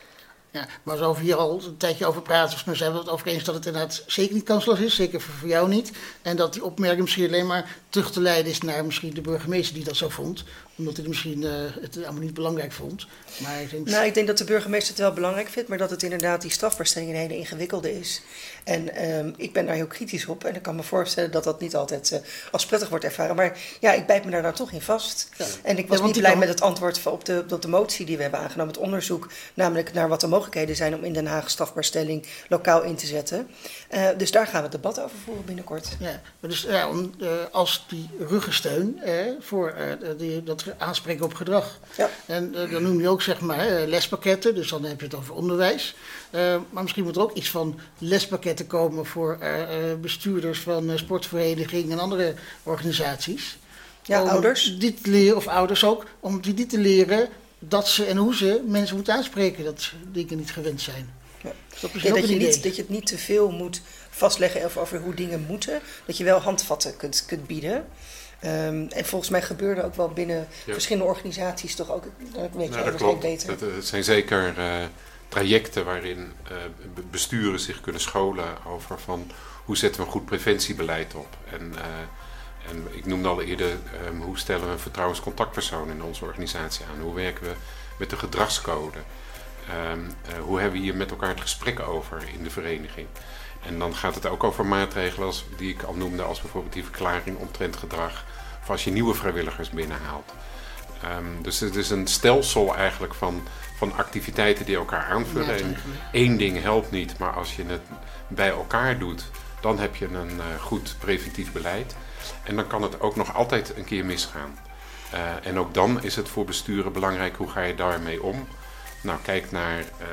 Ja, maar als we hier al een tijdje over praten, dus zijn we het over eens dat het inderdaad zeker niet kansloos is, zeker voor, jou niet. En dat die opmerking misschien alleen maar terug te leiden is naar misschien de burgemeester die dat zo vond omdat hij misschien uh, het allemaal niet belangrijk vond. Maar ik denk... Nou, ik denk dat de burgemeester het wel belangrijk vindt, maar dat het inderdaad die strafbaarstelling een hele ingewikkelde is. En um, ik ben daar heel kritisch op en ik kan me voorstellen dat dat niet altijd uh, als prettig wordt ervaren. Maar ja, ik bijt me daar nou toch in vast. Ja. En ik was ja, niet blij kan... met het antwoord op de, op de motie die we hebben aangenomen, het onderzoek, namelijk naar wat de mogelijkheden zijn om in Den Haag strafbaarstelling lokaal in te zetten. Uh, dus daar gaan we het debat over voeren binnenkort. Ja, dus ja, om, als die ruggensteun voor die, dat aanspreken op gedrag. Ja. En uh, dan noem je ook zeg maar lespakketten, dus dan heb je het over onderwijs. Uh, maar misschien moet er ook iets van lespakketten komen voor uh, bestuurders van sportverenigingen en andere organisaties. Ja, ouders. Dit leren, of ouders ook, om die te leren dat ze en hoe ze mensen moeten aanspreken dat dingen niet gewend zijn. Ja. Dat, ja, dat, je niet, dat je het niet te veel moet vastleggen over, over hoe dingen moeten. Dat je wel handvatten kunt, kunt bieden. Um, en volgens mij gebeurde ook wel binnen verschillende organisaties toch ook. Dat weet nou, dat klopt. beter. Het, het zijn zeker uh, trajecten waarin uh, besturen zich kunnen scholen over van hoe zetten we een goed preventiebeleid op. En, uh, en ik noemde al eerder um, hoe stellen we een vertrouwenscontactpersoon in onze organisatie aan. Hoe werken we met de gedragscode. Um, hoe hebben we hier met elkaar het gesprek over in de vereniging. En dan gaat het ook over maatregelen als, die ik al noemde, als bijvoorbeeld die verklaring omtrent gedrag of als je nieuwe vrijwilligers binnenhaalt. Um, dus het is een stelsel eigenlijk van, van activiteiten die elkaar aanvullen. En één ding helpt niet, maar als je het bij elkaar doet, dan heb je een uh, goed preventief beleid. En dan kan het ook nog altijd een keer misgaan. Uh, en ook dan is het voor besturen belangrijk hoe ga je daarmee om. Nou, kijk naar uh,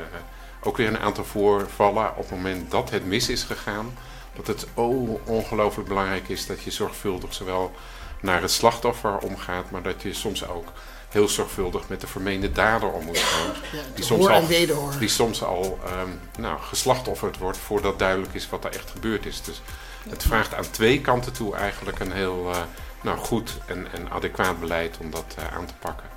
ook weer een aantal voorvallen op het moment dat het mis is gegaan. Dat het oh, ongelooflijk belangrijk is dat je zorgvuldig zowel naar het slachtoffer omgaat, maar dat je soms ook heel zorgvuldig met de vermeende dader om moet gaan. die, soms al, die soms al um, nou, geslachtofferd wordt voordat duidelijk is wat er echt gebeurd is. Dus het vraagt aan twee kanten toe eigenlijk een heel uh, nou, goed en, en adequaat beleid om dat uh, aan te pakken.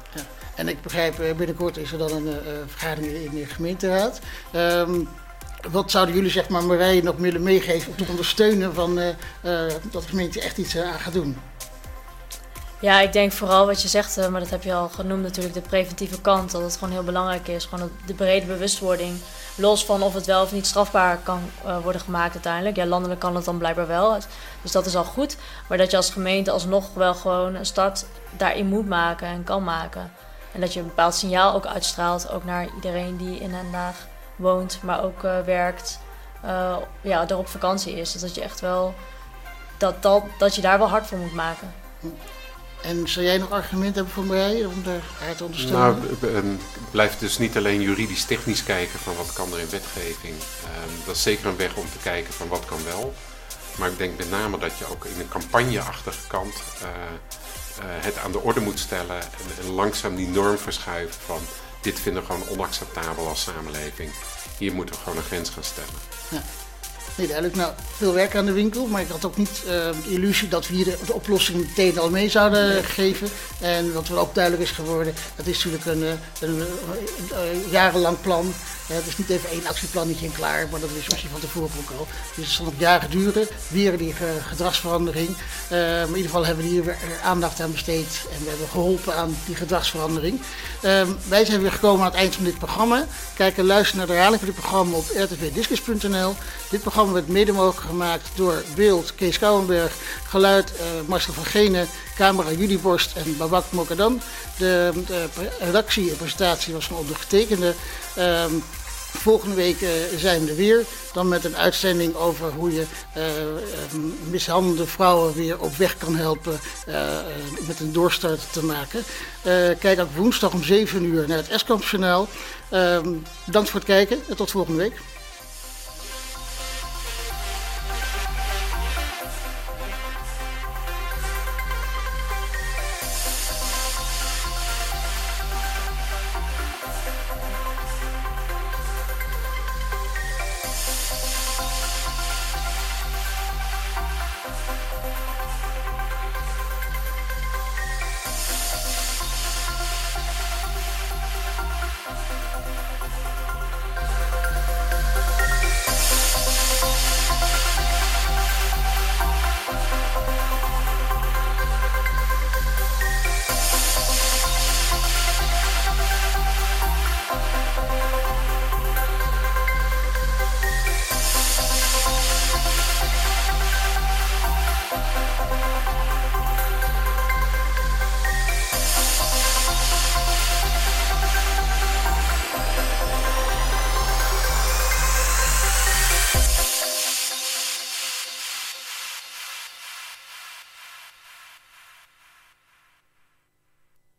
En ik begrijp, eh, binnenkort is er dan een uh, vergadering in de gemeenteraad. Um, wat zouden jullie, zeg maar, Marije nog willen meegeven om te ondersteunen van, dat de gemeente echt iets aan gaat doen? Ja, ik denk vooral wat je zegt, eh, maar dat heb je al genoemd natuurlijk, de preventieve kant. Dat het gewoon heel belangrijk is. Gewoon de brede bewustwording. Los van of het wel of niet strafbaar kan uh, worden gemaakt uiteindelijk. Ja, landelijk kan het dan blijkbaar wel. Dus dat is al goed. Maar dat je als gemeente alsnog wel gewoon een start daarin moet maken en kan maken. En dat je een bepaald signaal ook uitstraalt. Ook naar iedereen die in Den Haag woont, maar ook uh, werkt. ja, er op vakantie is. Dus dat je echt wel... Dat, dat, dat je daar wel hard voor moet maken. En zou jij nog argumenten hebben voor mij om daar haar te ondersteunen? Nou, blijf dus niet alleen juridisch technisch kijken van wat kan er in wetgeving. Um, dat is zeker een weg om te kijken van wat kan wel. Maar ik denk met name dat je ook in een campagneachtige kant uh, uh, het aan de orde moet stellen. En, en, langzaam die norm verschuiven van dit vinden we gewoon onacceptabel als samenleving. Hier moeten we gewoon een grens gaan stellen. Ja. Nee, duidelijk. Nou, veel werk aan de winkel, maar ik had ook niet uh, de illusie dat we hier de, de, oplossing meteen al mee zouden geven. En wat wel ook duidelijk is geworden, dat is natuurlijk een, een, een, een jarenlang plan. Het is niet even één actieplannetje en klaar, maar dat is misschien van tevoren ook al. Dus het zal nog jaren duren, weer die gedragsverandering. Uh, maar in ieder geval hebben we hier aandacht aan besteed en we hebben geholpen aan die gedragsverandering. Uh, wij zijn weer gekomen aan het eind van dit programma. Kijk en luister naar de herhaling van dit programma op rtvdiscus.nl. Dit programma werd mede mogelijk gemaakt door beeld Kees Kouwenberg, geluid Marcel van Genen, camera Borst en Babak Mokadam. De, de, redactie en presentatie was van ondergetekende. Uh, Volgende week uh, zijn we er weer. Dan met een uitzending over hoe je uh, mishandelde vrouwen weer op weg kan helpen uh, met een doorstart te maken. kijk ook woensdag om 7 uur naar het Eskamp Journaal. Ehm, bedankt voor het kijken en tot volgende week.